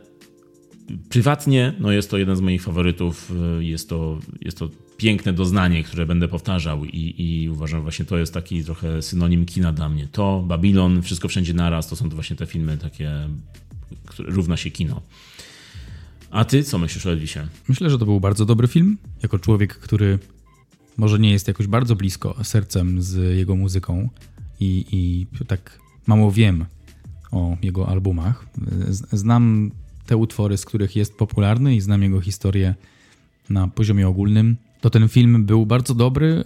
prywatnie no jest to jeden z moich faworytów. Jest to, jest to piękne doznanie, które będę powtarzał i, i uważam właśnie to jest taki trochę synonim kina dla mnie. To, Babylon, Wszystko Wszędzie Naraz, to są to właśnie te filmy takie, które równa się kino. A ty co myślisz o Elvisie? Myślę, że to był bardzo dobry film. Jako człowiek, który może nie jest jakoś bardzo blisko sercem z jego muzyką i, i tak mało wiem o jego albumach. Znam te utwory, z których jest popularny i znam jego historię na poziomie ogólnym to ten film był bardzo dobry.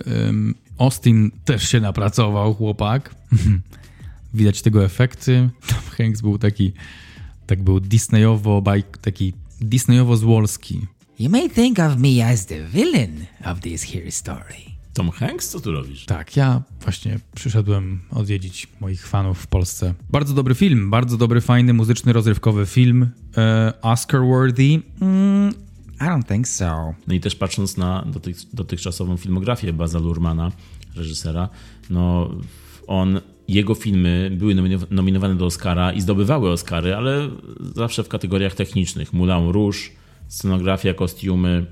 Austin też się napracował, chłopak. Widać tego efekty. Tom Hanks był taki, tak był Disneyowo, taki Disneyowo-złolski. You may think of me as the villain of this here story. Tom Hanks, co tu robisz? Tak, ja właśnie przyszedłem odwiedzić moich fanów w Polsce. Bardzo dobry film, bardzo dobry, fajny, muzyczny, rozrywkowy film. E, Oscar-worthy. Mm, I don't think so. No i też patrząc na dotych, dotychczasową filmografię Baza Lurmana, reżysera, no on, jego filmy były nominowane do Oscara i zdobywały Oscary, ale zawsze w kategoriach technicznych. Moulin Rouge, scenografia, kostiumy,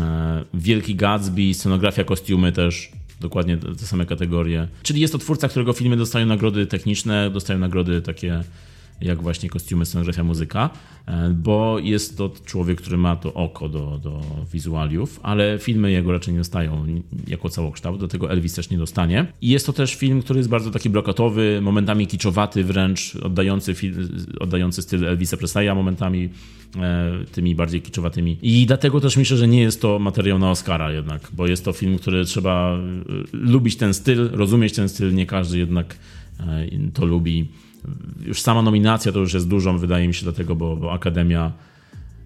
e, Wielki Gatsby, scenografia, kostiumy też, dokładnie te same kategorie. Czyli jest to twórca, którego filmy dostają nagrody techniczne, dostają nagrody takie jak właśnie kostiumy, scenografia, muzyka, e, bo jest to człowiek, który ma to oko do, do wizualiów, ale filmy jego raczej nie dostają jako całokształt, do tego Elvis też nie dostanie. I jest to też film, który jest bardzo taki brokatowy, momentami kiczowaty wręcz, oddający, oddający styl Elvisa Presleya momentami e, tymi bardziej kiczowatymi. I dlatego też myślę, że nie jest to materiał na Oscara jednak, bo jest to film, który trzeba e, lubić ten styl, rozumieć ten styl, nie każdy jednak to lubi już sama nominacja to już jest dużą, wydaje mi się, dlatego, bo, bo Akademia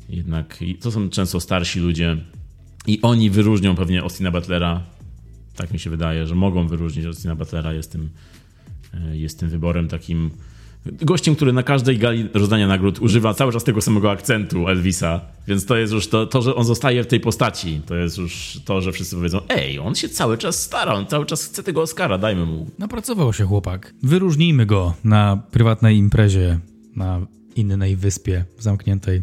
jednak to są często starsi ludzie i oni wyróżnią pewnie Austina Butlera. Tak mi się wydaje, że mogą wyróżnić Austina Butlera. Jest tym, e, jest tym wyborem takim gościem, który na każdej gali rozdania nagród używa cały czas tego samego akcentu Elvisa, więc to jest już to, to, że on zostaje w tej postaci, to jest już to, że wszyscy powiedzą, ej, on się cały czas stara, on cały czas chce tego Oscara, dajmy mu. Napracował się chłopak. Wyróżnijmy go na prywatnej imprezie, na innej wyspie zamkniętej,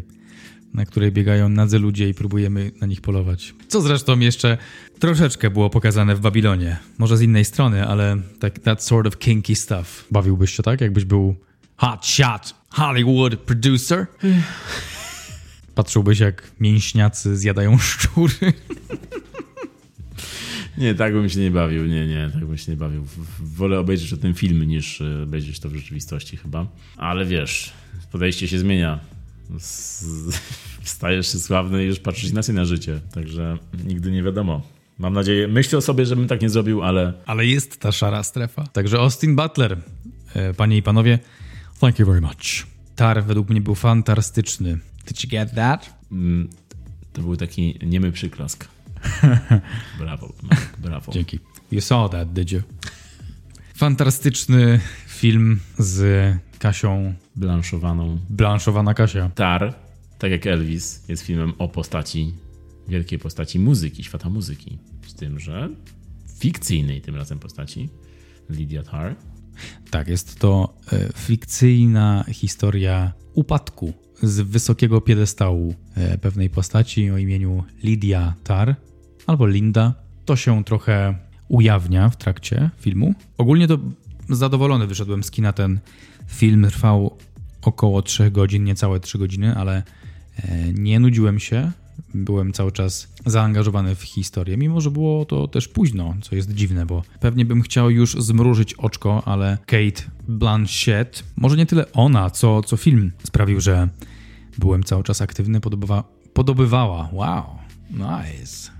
na której biegają nadzy ludzie i próbujemy na nich polować. Co zresztą jeszcze troszeczkę było pokazane w Babilonie. Może z innej strony, ale tak that sort of kinky stuff. Bawiłbyś się tak, jakbyś był Hot shot Hollywood producer. Patrzyłbyś jak mięśniacy zjadają szczury. Nie, tak bym się nie bawił. Nie, nie, tak bym się nie bawił. Wolę obejrzeć o tym film niż e, obejrzeć to w rzeczywistości chyba. Ale wiesz, podejście się zmienia. Stajesz się sławny i już patrzysz inaczej na życie. Także nigdy nie wiadomo. Mam nadzieję, myślę o sobie, żebym tak nie zrobił, ale. Ale jest ta szara strefa. Także Austin Butler, e, panie i panowie, Thank you very much. Tar według mnie był fantastyczny. Did you get that? Mm, to był taki niemy przyklask. brawo, brawo. Dzięki. You saw that, did you? Fantastyczny film z Kasią. Blanszowaną. Blanszowana Kasia. Tar, tak jak Elvis, jest filmem o postaci, wielkiej postaci muzyki, świata muzyki. Z tym, że fikcyjnej tym razem postaci, Lydia Tar, tak, jest to e, fikcyjna historia upadku z wysokiego piedestału e, pewnej postaci o imieniu Lydia Tar albo Linda. To się trochę ujawnia w trakcie filmu. Ogólnie to zadowolony wyszedłem z kina. Ten film trwał około 3 godzin, niecałe 3 godziny, ale e, nie nudziłem się byłem cały czas zaangażowany w historię, mimo że było to też późno, co jest dziwne, bo pewnie bym chciał już zmrużyć oczko, ale Kate Blanchett, może nie tyle ona, co, co film sprawił, że byłem cały czas aktywny, podoba, podobywała, wow, nice.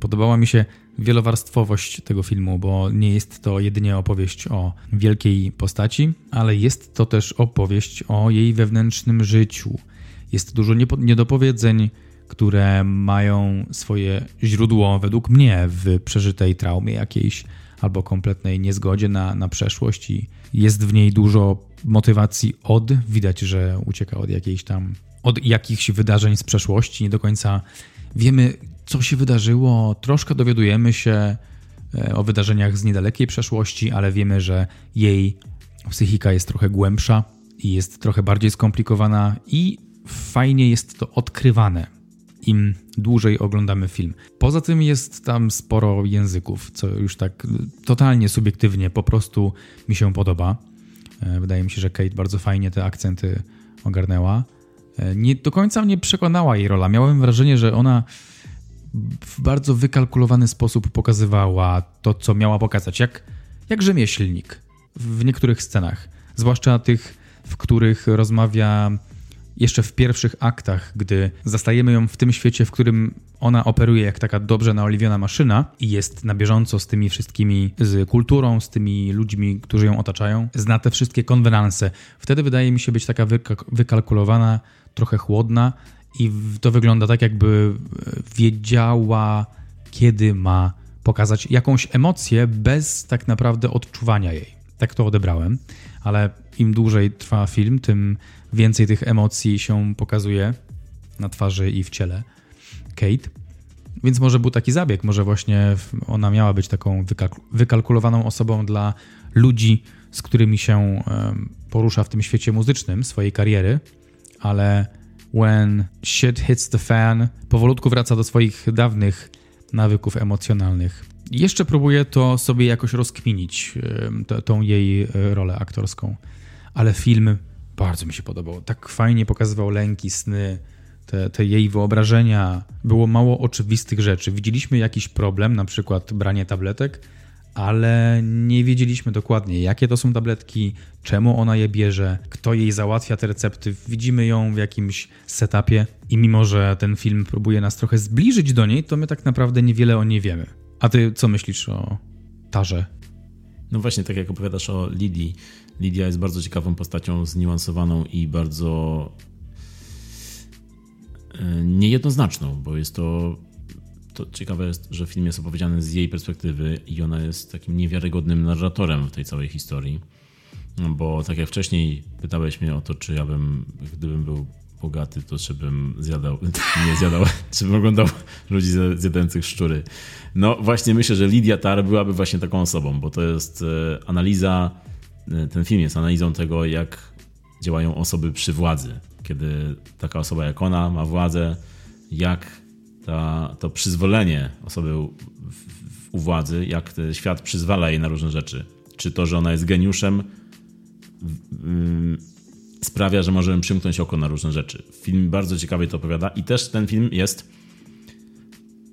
Podobała mi się wielowarstwowość tego filmu, bo nie jest to jedynie opowieść o wielkiej postaci, ale jest to też opowieść o jej wewnętrznym życiu. Jest dużo niedopowiedzeń, które mają swoje źródło, według mnie, w przeżytej traumie jakiejś albo kompletnej niezgodzie na, na przeszłość i jest w niej dużo motywacji od, widać, że ucieka od jakiejś tam, od jakichś wydarzeń z przeszłości, nie do końca wiemy, co się wydarzyło, troszkę dowiadujemy się e, o wydarzeniach z niedalekiej przeszłości, ale wiemy, że jej psychika jest trochę głębsza i jest trochę bardziej skomplikowana i fajnie jest to odkrywane im dłużej oglądamy film. Poza tym jest tam sporo języków, co już tak totalnie subiektywnie po prostu mi się podoba. E, wydaje mi się, że Kate bardzo fajnie te akcenty ogarnęła. E, nie do końca mnie przekonała jej rola. Miałem wrażenie, że ona w bardzo wykalkulowany sposób pokazywała to, co miała pokazać, jak, jak rzemieślnik w niektórych scenach, zwłaszcza tych, w których rozmawia jeszcze w pierwszych aktach, gdy zastajemy ją w tym świecie, w którym ona operuje jak taka dobrze naoliwiona maszyna i jest na bieżąco z tymi wszystkimi, z kulturą, z tymi ludźmi, którzy ją otaczają, zna te wszystkie konwenanse. Wtedy wydaje mi się być taka wykalkulowana, trochę chłodna i to wygląda tak, jakby wiedziała, kiedy ma pokazać jakąś emocję bez tak naprawdę odczuwania jej. Tak to odebrałem, ale im dłużej trwa film, tym więcej tych emocji się pokazuje na twarzy i w ciele. Kate. Więc może był taki zabieg, może właśnie ona miała być taką wykalkulowaną osobą dla ludzi, z którymi się porusza w tym świecie muzycznym swojej kariery, ale when shit hits the fan, powolutku wraca do swoich dawnych nawyków emocjonalnych. Jeszcze próbuję to sobie jakoś rozkminić, tą jej e, rolę aktorską, ale film bardzo mi się podobał. Tak fajnie pokazywał lęki, sny, te, te, jej wyobrażenia. Było mało oczywistych rzeczy. Widzieliśmy jakiś problem, na przykład branie tabletek, ale nie wiedzieliśmy dokładnie, jakie to są tabletki, czemu ona je bierze, kto jej załatwia te recepty. Widzimy ją w jakimś setupie i mimo, że ten film próbuje nas trochę zbliżyć do niej, to my tak naprawdę niewiele o niej wiemy. A ty co myślisz o Tarze? No właśnie, tak jak opowiadasz o Lidii. Lidia jest bardzo ciekawą postacią, zniuansowaną i bardzo e, niejednoznaczną, bo jest to to ciekawe jest, że film jest opowiedziany z jej perspektywy i ona jest takim niewiarygodnym narratorem w tej całej historii. Bo tak jak wcześniej pytałeś mnie o to, czy ja bym, gdybym był bogaty, to czy bym zjadał, nie zjadał, czy bym oglądał ludzi zjadających szczury. No właśnie myślę, że Lidia Tar byłaby właśnie taką osobą, bo to jest e, analiza, ten film jest analizą tego, jak działają osoby przy władzy. Kiedy taka osoba jak ona ma władzę, jak ta, to przyzwolenie osoby u, u władzy, jak świat przyzwala jej na różne rzeczy. Czy to, że ona jest geniuszem, sprawia, że możemy przymknąć oko na różne rzeczy. Film bardzo ciekawie to opowiada i też ten film jest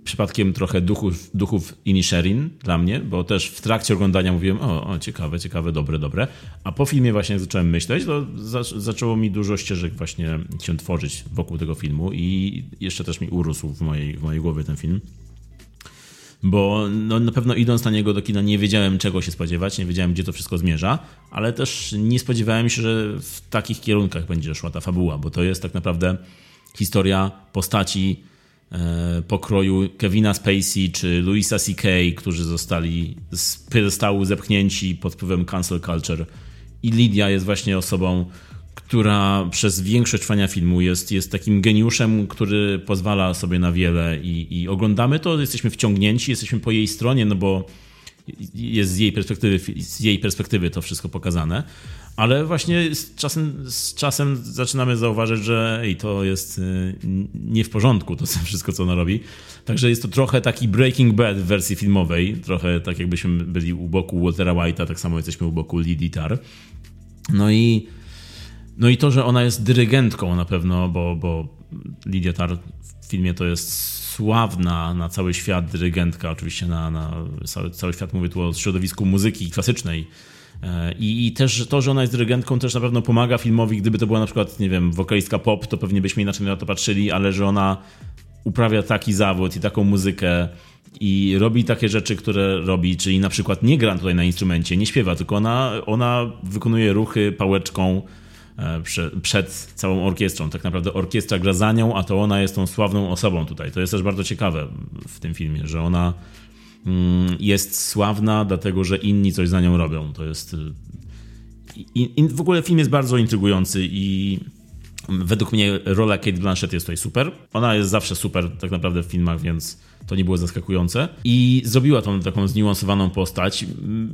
przypadkiem trochę duchów, duchów Inisherin dla mnie, bo też w trakcie oglądania mówiłem, o, o ciekawe, ciekawe, dobre, dobre. A po filmie właśnie jak zacząłem myśleć, to za, zaczęło mi dużo ścieżek właśnie się tworzyć wokół tego filmu i jeszcze też mi urósł w mojej, w mojej głowie ten film. Bo no, na pewno idąc na niego do kina nie wiedziałem czego się spodziewać, nie wiedziałem gdzie to wszystko zmierza, ale też nie spodziewałem się, że w takich kierunkach będzie szła ta fabuła, bo to jest tak naprawdę historia postaci pokroju Kevina Spacey czy Louisa C.K., którzy zostali z piedestału zepchnięci pod wpływem cancel culture. I Lidia jest właśnie osobą, która przez większość trwania filmu jest, jest takim geniuszem, który pozwala sobie na wiele i, i oglądamy to, jesteśmy wciągnięci, jesteśmy po jej stronie, no bo jest z jej perspektywy, z jej perspektywy to wszystko pokazane. Ale właśnie z czasem, z czasem zaczynamy zauważyć, że ej, to jest y, nie w porządku, to wszystko, co ona robi. Także jest to trochę taki Breaking Bad w wersji filmowej, trochę tak jakbyśmy byli u boku Waltera White'a, tak samo jesteśmy u boku Lidii Tar. No i, no i to, że ona jest dyrygentką na pewno, bo, bo Lidia Tar w filmie to jest sławna na cały świat dyrygentka, oczywiście na, na cały, cały świat, mówię tu o środowisku muzyki klasycznej, I, I, też to, że ona jest dyrygentką, też na pewno pomaga filmowi. Gdyby to była na przykład, nie wiem, wokalistka pop, to pewnie byśmy inaczej na to patrzyli, ale że ona uprawia taki zawód i taką muzykę i robi takie rzeczy, które robi, czyli na przykład nie gra tutaj na instrumencie, nie śpiewa, tylko ona, ona wykonuje ruchy pałeczką e, przed całą orkiestrą. Tak naprawdę orkiestra gra za nią, a to ona jest tą sławną osobą tutaj. To jest też bardzo ciekawe w tym filmie, że ona jest sławna, dlatego że inni coś za nią robią. To jest. Y, w ogóle film jest bardzo intrygujący i według mnie rola Kate Blanchett jest tutaj super. Ona jest zawsze super tak naprawdę w filmach, więc to nie było zaskakujące. I zrobiła tą taką zniuansowaną postać.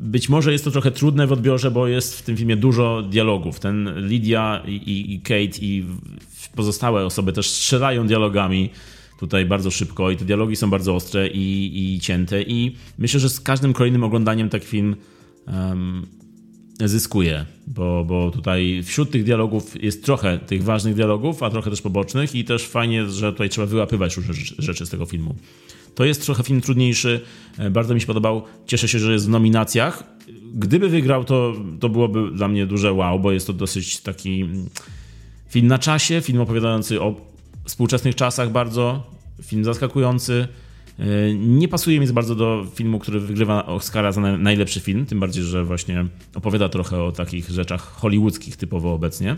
Być może jest to trochę trudne w odbiorze, bo jest w tym filmie dużo dialogów. Ten Lydia i Kate i pozostałe osoby też strzelają dialogami tutaj bardzo szybko i te dialogi są bardzo ostre i, i cięte i myślę, że z każdym kolejnym oglądaniem taki film um, zyskuje, bo, bo tutaj wśród tych dialogów jest trochę tych ważnych dialogów, a trochę też pobocznych i też fajnie, że tutaj trzeba wyłapywać różne rzeczy z tego filmu. To jest trochę film trudniejszy, e, bardzo mi się podobał, cieszę się, że jest w nominacjach. Gdyby wygrał, to, to byłoby dla mnie duże wow, bo jest to dosyć taki mm, film na czasie, film opowiadający o współczesnych czasach bardzo, film zaskakujący. E, nie pasuje mi bardzo do filmu, który wygrywa Oscara za najlepszy film, tym bardziej, że właśnie opowiada trochę o takich rzeczach hollywoodzkich typowo obecnie.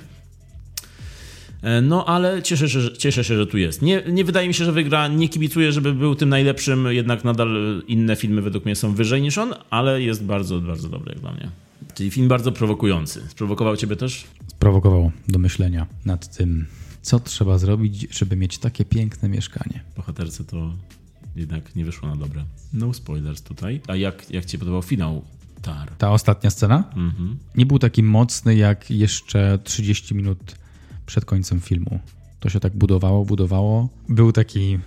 E, no, ale cieszę się, że, cieszę się, że tu jest. Nie, nie wydaje mi się, że wygra, nie kibicuję, żeby był tym najlepszym, jednak nadal inne filmy według mnie są wyżej niż on, ale jest bardzo, bardzo dobry jak dla mnie. Czyli film bardzo prowokujący. Sprowokował ciebie też? Sprowokował do myślenia nad tym, Co trzeba zrobić, żeby mieć takie piękne mieszkanie? Bohaterce to jednak nie wyszło na dobre. No spoilers tutaj. A jak, jak ci się podobał finał Tar? Ta ostatnia scena Mhm. nie był taki mocny jak jeszcze 30 minut przed końcem filmu. To się tak budowało, budowało. Był taki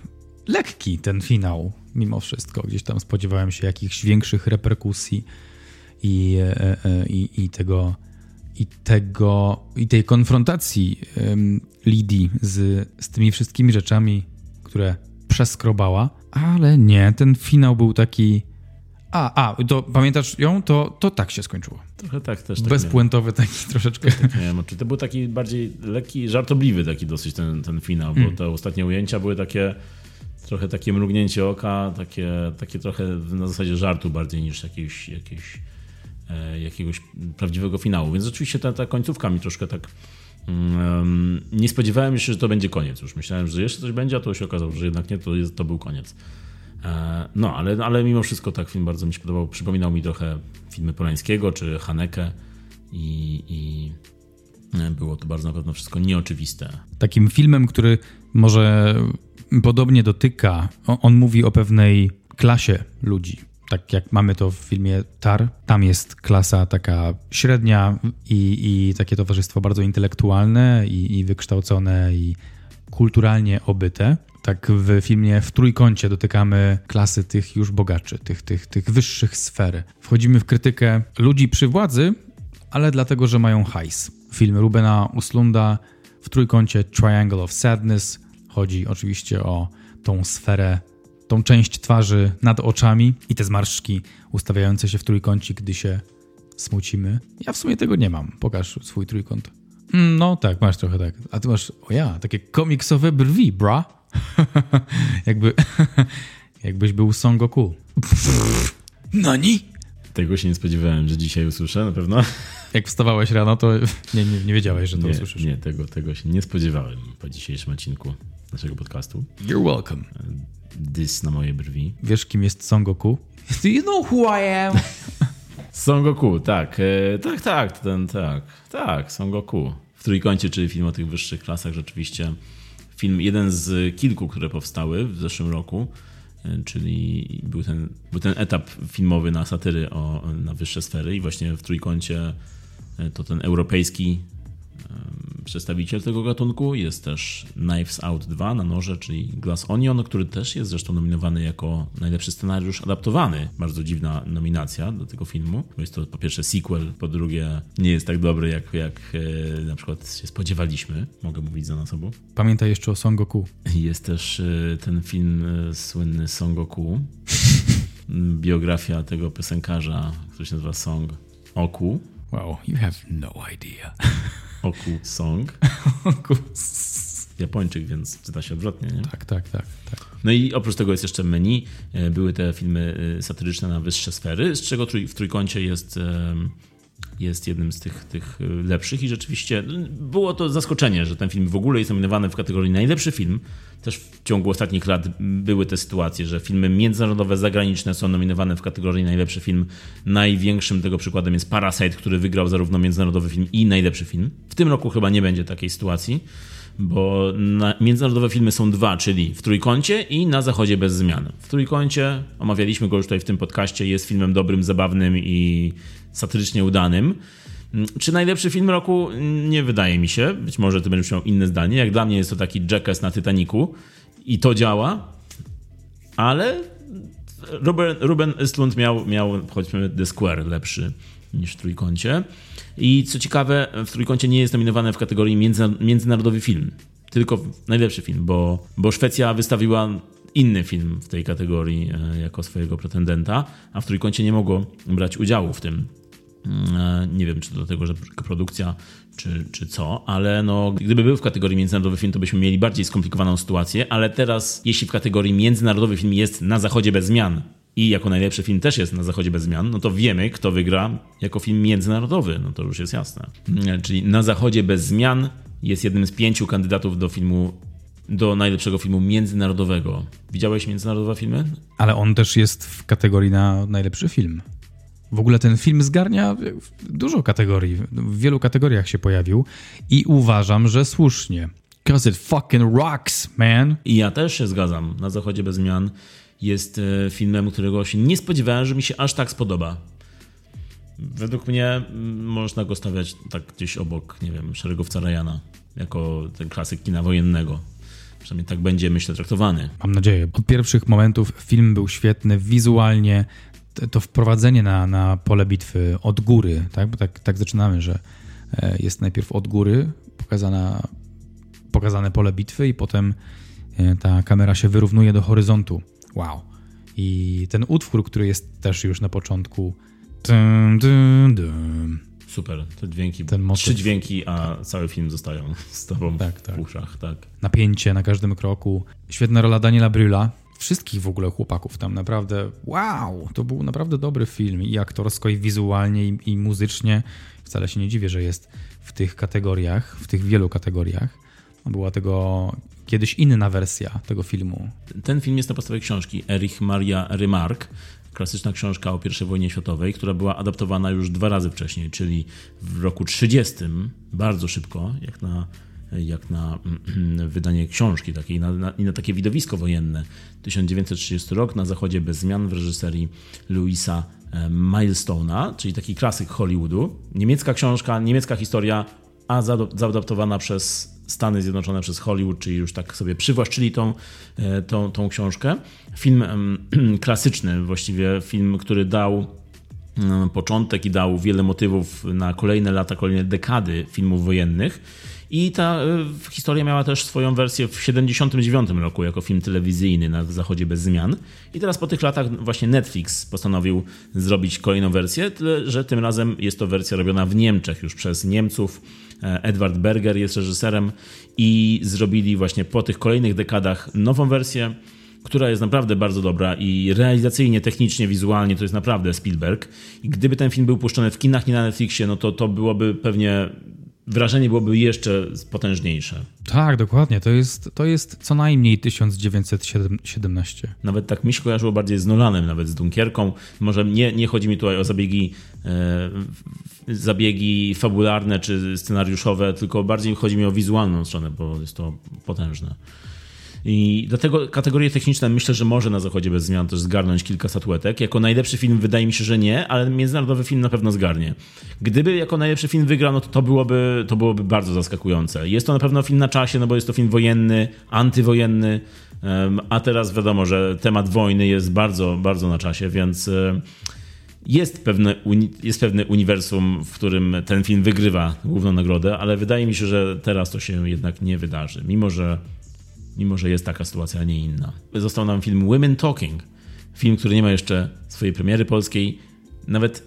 lekki ten finał, mimo wszystko. Gdzieś tam spodziewałem się jakichś większych reperkusji i, e, e, i, i tego i tego i tej konfrontacji Lidii z, z tymi wszystkimi rzeczami, które przeskrobała, ale nie, ten finał był taki a, a, to pamiętasz ją? To, to tak się skończyło. Trochę tak też. Tak. Bezpuentowy taki troszeczkę. Nie wiem, czy to był taki bardziej lekki, żartobliwy taki dosyć ten, ten finał, bo te ostatnie ujęcia były takie trochę takie mrugnięcie oka, takie, takie trochę na zasadzie żartu bardziej niż jakiegoś, jakiegoś, e, jakiegoś prawdziwego finału. Więc oczywiście ta, ta końcówka mi troszkę tak mm, nie spodziewałem się, że to będzie koniec. Już myślałem, że jeszcze coś będzie, a to się okazało, że jednak nie, to, jest, to był koniec. E, No, ale, ale mimo wszystko tak film bardzo mi się podobał. Przypominał mi trochę filmy Polańskiego czy Haneke i, i e, było to bardzo na pewno wszystko nieoczywiste. Takim filmem, który może podobnie dotyka, on mówi o pewnej klasie ludzi. Tak jak mamy to w filmie Tar, tam jest klasa taka średnia i, i takie towarzystwo bardzo intelektualne i, i wykształcone i kulturalnie obyte. Tak w filmie w trójkącie dotykamy klasy tych już bogaczy, tych, tych, tych wyższych sfer. Wchodzimy w krytykę ludzi przy władzy, ale dlatego, że mają hajs. Film Rubena Uslunda w trójkącie Triangle of Sadness chodzi oczywiście o tą sferę, tą część twarzy nad oczami i te zmarszczki ustawiające się w trójkącie, gdy się smucimy. Ja w sumie tego nie mam. Pokaż swój trójkąt. Mm, No tak, masz trochę tak. A ty masz, o ja, takie komiksowe brwi, bra. Jakby, jakbyś był Son Goku. Nani? Tego się nie spodziewałem, że dzisiaj usłyszę na pewno. Jak wstawałeś rano, to nie, nie, nie wiedziałeś, że to Nie, usłyszysz. nie tego, tego się nie spodziewałem po dzisiejszym odcinku naszego podcastu. You're welcome. Dys na moje brwi. Wiesz, kim jest Son Goku? Do you know who I am? Son Goku, tak, e, tak, tak, ten, tak, tak, Son Goku. W trójkącie, czyli film o tych wyższych klasach, rzeczywiście film, jeden z kilku, które powstały w zeszłym roku, e, czyli był ten, był ten etap filmowy na satyry o, na wyższe sfery i właśnie w trójkącie e, to ten europejski przedstawiciel tego gatunku. Jest też Knives Out 2 na noże, czyli Glass Onion, który też jest zresztą nominowany jako najlepszy scenariusz adaptowany. Bardzo dziwna nominacja do tego filmu, bo jest to po pierwsze sequel, po drugie nie jest tak dobry jak, jak e, na przykład się spodziewaliśmy. Mogę mówić za nas obu. Pamiętaj jeszcze o Son Goku. Jest też e, ten film e, słynny Son Goku. Biografia tego piosenkarza, który się nazywa Song Oku. Wow, you have no idea. Oku Song. Goku. Japończyk, więc czyta się odwrotnie, nie? Tak, tak, tak, tak. No i oprócz tego jest jeszcze menu. E, Były te filmy e, satyryczne na wyższe sfery, z czego w trójkącie jest, jest jednym z tych, tych e, lepszych i rzeczywiście no, było to zaskoczenie, że ten film w ogóle jest nominowany w kategorii najlepszy film. Też w ciągu ostatnich lat były te sytuacje, że filmy międzynarodowe, zagraniczne są nominowane w kategorii najlepszy film. Największym tego przykładem jest Parasite, który wygrał zarówno międzynarodowy film i najlepszy film. W tym roku chyba nie będzie takiej sytuacji bo na, międzynarodowe filmy są dwa, czyli w trójkącie i na zachodzie bez zmian. W trójkącie, omawialiśmy go już tutaj w tym podcaście, jest filmem dobrym, zabawnym i satyrycznie udanym. Mm, Czy najlepszy film roku? Nie wydaje mi się. Być może ty będziesz miał inne zdanie. Jak dla mnie jest to taki Jackass na Titaniku i to działa, ale Ruben, Ruben Östlund miał, miał, choćby The Square lepszy niż w trójkącie. I co ciekawe, w trójkącie nie jest nominowany w kategorii między, międzynarodowy film, tylko najlepszy film, bo, bo Szwecja wystawiła inny film w tej kategorii e, jako swojego pretendenta, a w trójkącie nie mogło brać udziału w tym. E, Nie wiem, czy to dlatego, że produkcja, czy, czy co, ale no, gdyby był w kategorii międzynarodowy film, to byśmy mieli bardziej skomplikowaną sytuację, ale teraz, jeśli w kategorii międzynarodowy film jest na zachodzie bez zmian i jako najlepszy film też jest na zachodzie bez zmian, no to wiemy, kto wygra jako film międzynarodowy, no to już jest jasne. E, Czyli na zachodzie bez zmian jest jednym z pięciu kandydatów do filmu, do najlepszego filmu międzynarodowego. Widziałeś międzynarodowe filmy? Ale on też jest w kategorii na najlepszy film. W ogóle ten film zgarnia dużo kategorii, w wielu kategoriach się pojawił i uważam, że słusznie. Cause it fucking rocks, man. I ja też się zgadzam. Na Zachodzie bez zmian jest e, filmem, którego się nie spodziewałem, że mi się aż tak spodoba. Według mnie mm, można go stawiać tak gdzieś obok, nie wiem, szeregowca Ryana, jako ten klasyk kina wojennego. Przynajmniej tak będzie, myślę, traktowany. Mam nadzieję. Od pierwszych momentów film był świetny, wizualnie to wprowadzenie na, na pole bitwy od góry, tak? Bo tak, tak zaczynamy, że e, jest najpierw od góry pokazana, pokazane pole bitwy i potem e, ta kamera się wyrównuje do horyzontu. Wow. I ten utwór, który jest też już na początku. Dum, dum, dum. Super, te dźwięki, trzy dźwięki, a cały film zostają z tobą tak, tak. w uszach. Tak. Napięcie na każdym kroku. Świetna rola Daniela Bryla, wszystkich w ogóle chłopaków tam naprawdę, wow, to był naprawdę dobry film i aktorsko, i wizualnie, i, i muzycznie. Wcale się nie dziwię, że jest w tych kategoriach, w tych wielu kategoriach. Była tego kiedyś inna wersja tego filmu. Ten film jest na podstawie książki Erich Maria Remarque, klasyczna książka o I wojnie światowej, która była adaptowana już dwa razy wcześniej, czyli w roku 30, bardzo szybko, jak na jak na wydanie książki takiej, na, na, i na takie widowisko wojenne. 1930 rok na zachodzie bez zmian w reżyserii Louisa e, Milestone'a, czyli taki klasyk Hollywoodu. Niemiecka książka, niemiecka historia, a zaadaptowana przez Stany Zjednoczone, przez Hollywood, czyli już tak sobie przywłaszczyli tą, e, tą, tą książkę. Film klasyczny, właściwie film, który dał początek i dał wiele motywów na kolejne lata, kolejne dekady filmów wojennych. I ta y, historia miała też swoją wersję w 1979 roku jako film telewizyjny na Zachodzie bez zmian. I teraz po tych latach właśnie Netflix postanowił zrobić kolejną wersję, tyle że tym razem jest to wersja robiona w Niemczech już przez Niemców. E, Edward Berger jest reżyserem i zrobili właśnie po tych kolejnych dekadach nową wersję która jest naprawdę bardzo dobra i realizacyjnie, technicznie, wizualnie to jest naprawdę Spielberg. I gdyby ten film był puszczony w kinach, nie na Netflixie, no to to byłoby pewnie wrażenie byłoby jeszcze potężniejsze. Tak, dokładnie. To jest, to jest co najmniej 1917. Nawet tak mi się kojarzyło bardziej z Nolanem, nawet z Dunkierką. Może nie, nie chodzi mi tutaj o zabiegi, e, zabiegi fabularne czy scenariuszowe, tylko bardziej chodzi mi o wizualną stronę, bo jest to potężne. I dlatego kategorie techniczne myślę, że może na zachodzie bez zmian też zgarnąć kilka statuetek. Jako najlepszy film wydaje mi się, że nie, ale międzynarodowy film na pewno zgarnie. Gdyby jako najlepszy film wygrał, no to to byłoby, to byłoby bardzo zaskakujące. Jest to na pewno film na czasie, no bo jest to film wojenny, antywojenny, a teraz wiadomo, że temat wojny jest bardzo, bardzo na czasie, więc jest pewne, jest pewne uniwersum, w którym ten film wygrywa główną nagrodę, ale wydaje mi się, że teraz to się jednak nie wydarzy. Mimo, że mimo że jest taka sytuacja, a nie inna. Został nam film Women Talking, film, który nie ma jeszcze swojej premiery polskiej, nawet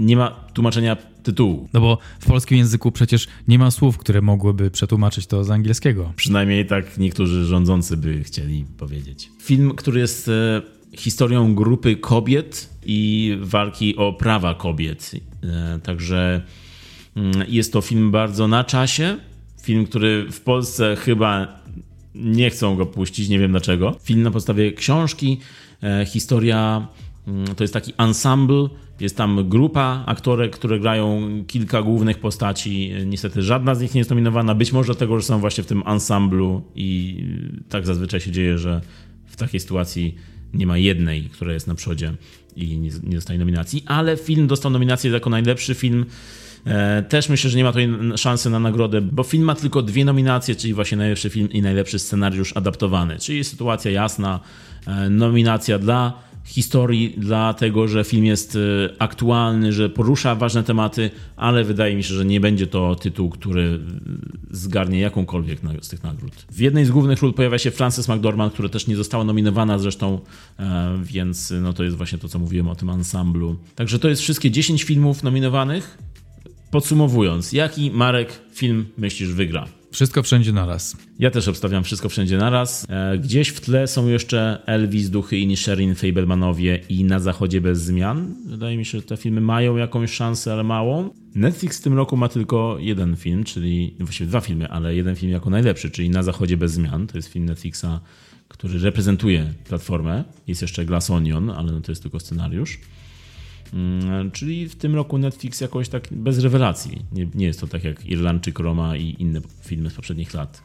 nie ma tłumaczenia tytułu. No bo w polskim języku przecież nie ma słów, które mogłyby przetłumaczyć to z angielskiego. Przynajmniej tak niektórzy rządzący by chcieli powiedzieć. Film, który jest e, historią grupy kobiet i walki o prawa kobiet. E, także mm, jest to film bardzo na czasie. Film, który w Polsce chyba nie chcą go puścić, nie wiem dlaczego. Film na podstawie książki, e, historia mm, to jest taki ensemble, jest tam grupa aktorek, które grają kilka głównych postaci. Niestety żadna z nich nie jest nominowana. Być może dlatego, że są właśnie w tym ensemblu i tak zazwyczaj się dzieje, że w takiej sytuacji nie ma jednej, która jest na przodzie i nie, nie dostaje nominacji, ale film dostał nominację jako najlepszy film E, też myślę, że nie ma tutaj szansy na nagrodę, bo film ma tylko dwie nominacje, czyli właśnie najlepszy film i najlepszy scenariusz adaptowany. Czyli sytuacja jasna, e, nominacja dla historii, dlatego że film jest e, aktualny, że porusza ważne tematy, ale wydaje mi się, że nie będzie to tytuł, który zgarnie jakąkolwiek z tych nagród. W jednej z głównych ról pojawia się Frances McDormand, która też nie została nominowana zresztą, więc no to jest właśnie to, co mówiłem o tym ansamblu. Także to jest wszystkie 10 filmów nominowanych. Podsumowując, jaki Marek film myślisz wygra? Wszystko wszędzie naraz. Ja też obstawiam wszystko wszędzie naraz. E, gdzieś w tle są jeszcze Elvis, Duchy i Nisherin, Fablemanowie i Na Zachodzie bez zmian. Wydaje mi się, że te filmy mają jakąś szansę, ale małą. Netflix w tym roku ma tylko jeden film, czyli właściwie dwa filmy, ale jeden film jako najlepszy, czyli Na Zachodzie bez zmian. To jest film Netflixa, który reprezentuje platformę. Jest jeszcze Glass Onion, ale no to jest tylko scenariusz. Mm, czyli w tym roku Netflix jakoś tak bez rewelacji. Nie, nie jest to tak jak Irlandczyk, Roma i inne filmy z poprzednich lat.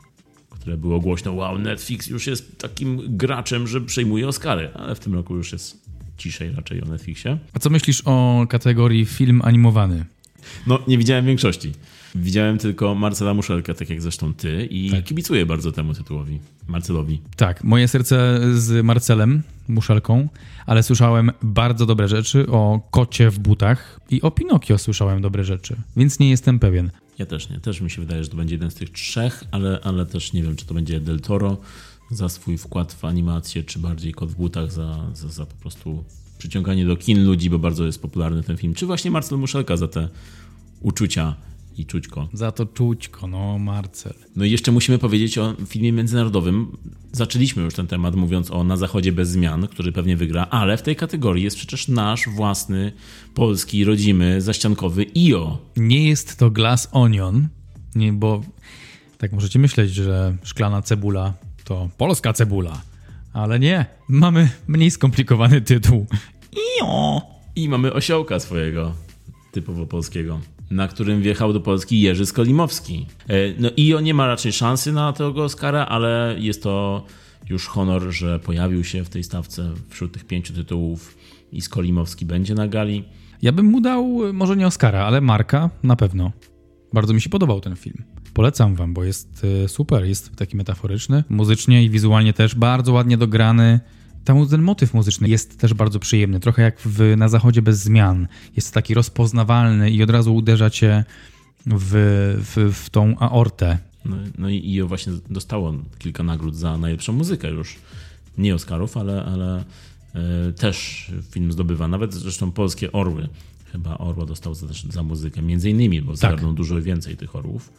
które było głośno, wow, Netflix już jest takim graczem, że przejmuje Oscary, ale w tym roku już jest ciszej raczej o Netflixie. A co myślisz o kategorii film animowany? No, nie widziałem większości. Widziałem tylko Marcela Muszelkę, tak jak zresztą ty, i Tak. kibicuję bardzo temu tytułowi, Marcelowi. Tak, moje serce z Marcelem Muszelką, ale słyszałem bardzo dobre rzeczy o kocie w butach i o Pinokio słyszałem dobre rzeczy, więc nie jestem pewien. Ja też nie, też mi się wydaje, że to będzie jeden z tych trzech, ale, ale też nie wiem, czy to będzie Del Toro za swój wkład w animację, czy bardziej Kot w butach za, za, za po prostu przyciąganie do kin ludzi, bo bardzo jest popularny ten film, czy właśnie Marcel Muszelka za te uczucia i czućko. Za to czućko, no Marcel. No i jeszcze musimy powiedzieć o filmie międzynarodowym. Zaczęliśmy już ten temat mówiąc o Na Zachodzie bez zmian, który pewnie wygra, ale w tej kategorii jest przecież nasz własny, polski, rodzimy, zaściankowy IO. Nie jest to Glass Onion, nie, bo tak możecie myśleć, że szklana cebula to polska cebula, ale nie, mamy mniej skomplikowany tytuł. Io! I mamy osiołka swojego, typowo polskiego, na którym wjechał do Polski Jerzy Skolimowski. E, No IO nie ma raczej szansy na tego Oscara, ale jest to już honor, że pojawił się w tej stawce wśród tych pięciu tytułów i Skolimowski będzie na gali. Ja bym mu dał e, może nie Oscara, ale Marka na pewno. Bardzo mi się podobał ten film. Polecam wam, bo jest e, super, jest taki metaforyczny, muzycznie i wizualnie też bardzo ładnie dograny. Tam ten motyw muzyczny jest też bardzo przyjemny, trochę jak w, na zachodzie bez zmian. Jest taki rozpoznawalny i od razu uderza cię w, w, w tą aortę. No, no i IO właśnie dostało kilka nagród za najlepszą muzykę już. Nie Oscarów, ale, ale e, też film zdobywa. Nawet zresztą polskie Orły. Chyba Orła dostał za, za muzykę, między innymi, bo zgarnął dużo więcej tych Orłów.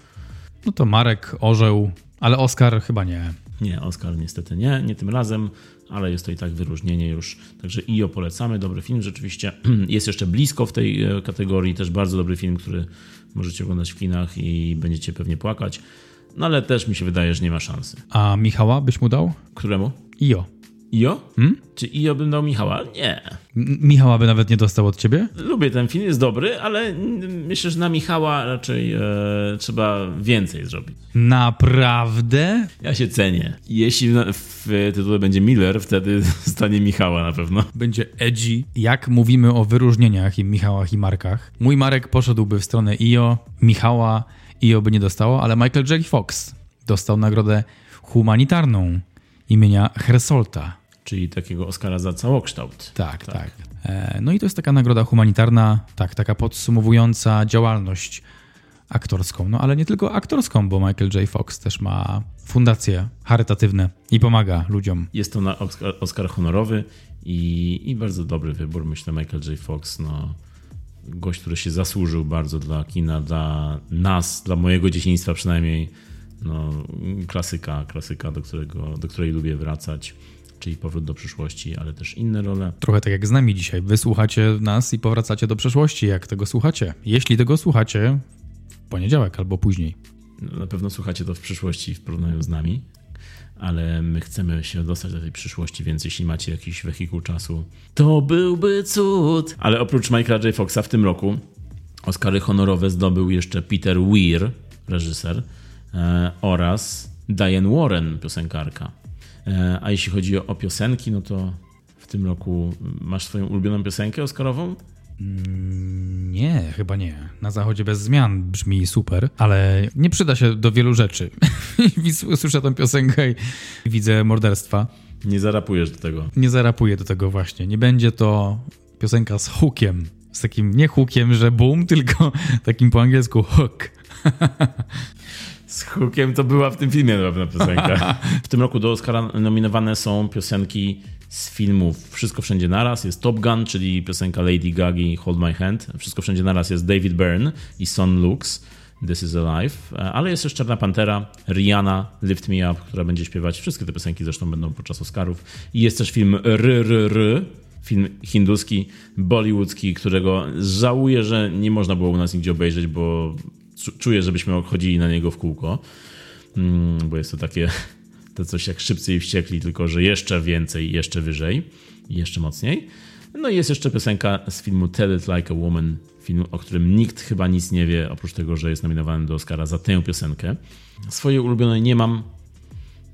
No to Marek, Orzeł, ale Oscar chyba nie. Nie, Oscar niestety nie, nie tym razem, ale jest to i tak wyróżnienie już. Także IO polecamy, dobry film rzeczywiście. Jest jeszcze blisko w tej e, kategorii, też bardzo dobry film, który możecie oglądać w kinach i będziecie pewnie płakać. No ale też mi się wydaje, że nie ma szansy. A Michała byś mu dał? Któremu? Io. IO? Hmm? Czy IO bym dał Michała? Nie. M- Michała by nawet nie dostał od ciebie? Lubię ten film, jest dobry, ale myślę, że na Michała raczej e, trzeba więcej zrobić. Naprawdę? Ja się cenię. Jeśli na- w tytule będzie Miller, wtedy stanie Michała na pewno. Będzie edgy. Jak mówimy o wyróżnieniach i Michałach i Markach, mój Marek poszedłby w stronę IO, Michała IO by nie dostało, ale Michael J. Fox dostał nagrodę humanitarną imienia Hersolta. Czyli takiego Oscara za całokształt. Tak, tak. E, No i to jest taka nagroda humanitarna, tak, taka podsumowująca działalność aktorską. No ale nie tylko aktorską, bo Michael J. Fox też ma fundacje charytatywne i pomaga ludziom. Jest to na Oscar, Oscar honorowy i, i bardzo dobry wybór. Myślę, Michael J. Fox, no, gość, który się zasłużył bardzo dla kina, dla nas, dla mojego dzieciństwa przynajmniej. No, klasyka, klasyka, do, którego, do której lubię wracać, czyli Powrót do przyszłości, ale też inne role. Trochę tak jak z nami dzisiaj. Wysłuchacie nas i powracacie do przeszłości, jak tego słuchacie. Jeśli tego słuchacie w poniedziałek albo później. No, Na pewno słuchacie to w przyszłości w porównaniu z nami, ale my chcemy się dostać do tej przyszłości, więc jeśli macie jakiś wehikuł czasu, to byłby cud. Ale oprócz Michaela J. Foxa w tym roku Oscary honorowe zdobył jeszcze Peter Weir, reżyser, e, oraz Diane Warren, piosenkarka. E, a jeśli chodzi o, piosenki, no to w tym roku masz swoją ulubioną piosenkę oscarową? Nie, chyba nie. Na zachodzie bez zmian brzmi super, ale nie przyda się do wielu rzeczy. Słyszę tę piosenkę i widzę morderstwa. Nie zarapujesz do tego. Nie zarapuję do tego właśnie. Nie będzie to piosenka z hookiem. Z takim nie hookiem, że boom, tylko takim po angielsku hook. Z hookiem to była w tym filmie na piosenka. W tym roku do Oscara nominowane są piosenki z filmów Wszystko Wszędzie Naraz. Jest Top Gun, czyli piosenka Lady Gagi Hold My Hand. Wszystko Wszędzie Naraz jest David Byrne i Son Lux. This is Alive. Ale jest też Czarna Pantera, Rihanna, Lift Me Up, która będzie śpiewać. Wszystkie te piosenki zresztą będą podczas Oscarów. I jest też film R, R, R, film hinduski, bollywoodzki, którego żałuję, że nie można było u nas nigdzie obejrzeć, bo czuję, żebyśmy chodzili na niego w kółko, Mm, bo jest to takie to coś jak szybcy i wściekli, tylko że jeszcze więcej, jeszcze wyżej jeszcze mocniej. No i jest jeszcze piosenka z filmu Tell It Like a Woman, film, o którym nikt chyba nic nie wie, oprócz tego, że jest nominowany do Oscara za tę piosenkę. Swojej ulubionej nie mam,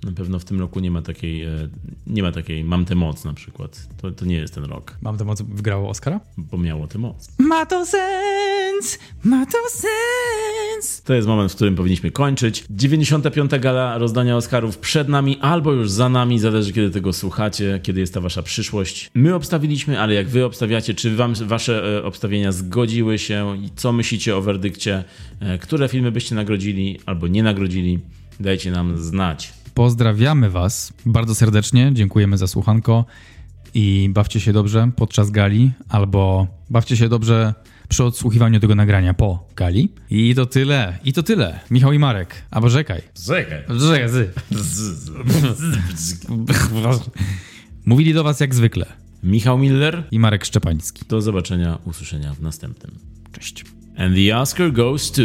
Na pewno w tym roku nie ma takiej, e, nie ma takiej mam tę moc na przykład. To, to nie jest ten rok, Mam tę moc wygrało Oscara? bo miało tę moc. Ma to sens, ma to sens. To jest moment, w którym powinniśmy kończyć. 95. gala rozdania Oscarów przed nami albo już za nami, zależy kiedy tego słuchacie, kiedy jest ta wasza przyszłość. My obstawiliśmy, ale jak wy obstawiacie, czy wam wasze e, obstawienia zgodziły się i co myślicie o werdykcie, e, które filmy byście nagrodzili albo nie nagrodzili, dajcie nam znać. Pozdrawiamy Was bardzo serdecznie, dziękujemy za słuchanko i bawcie się dobrze podczas gali, albo bawcie się dobrze przy odsłuchiwaniu tego nagrania po gali. I to tyle, i to tyle. Michał i Marek, a poczekaj. Czekaj. Czekaj, zy. Mówili do Was jak zwykle Michał Miller. i Marek Szczepański. Do zobaczenia, usłyszenia w następnym. Cześć. And the Oscar goes to...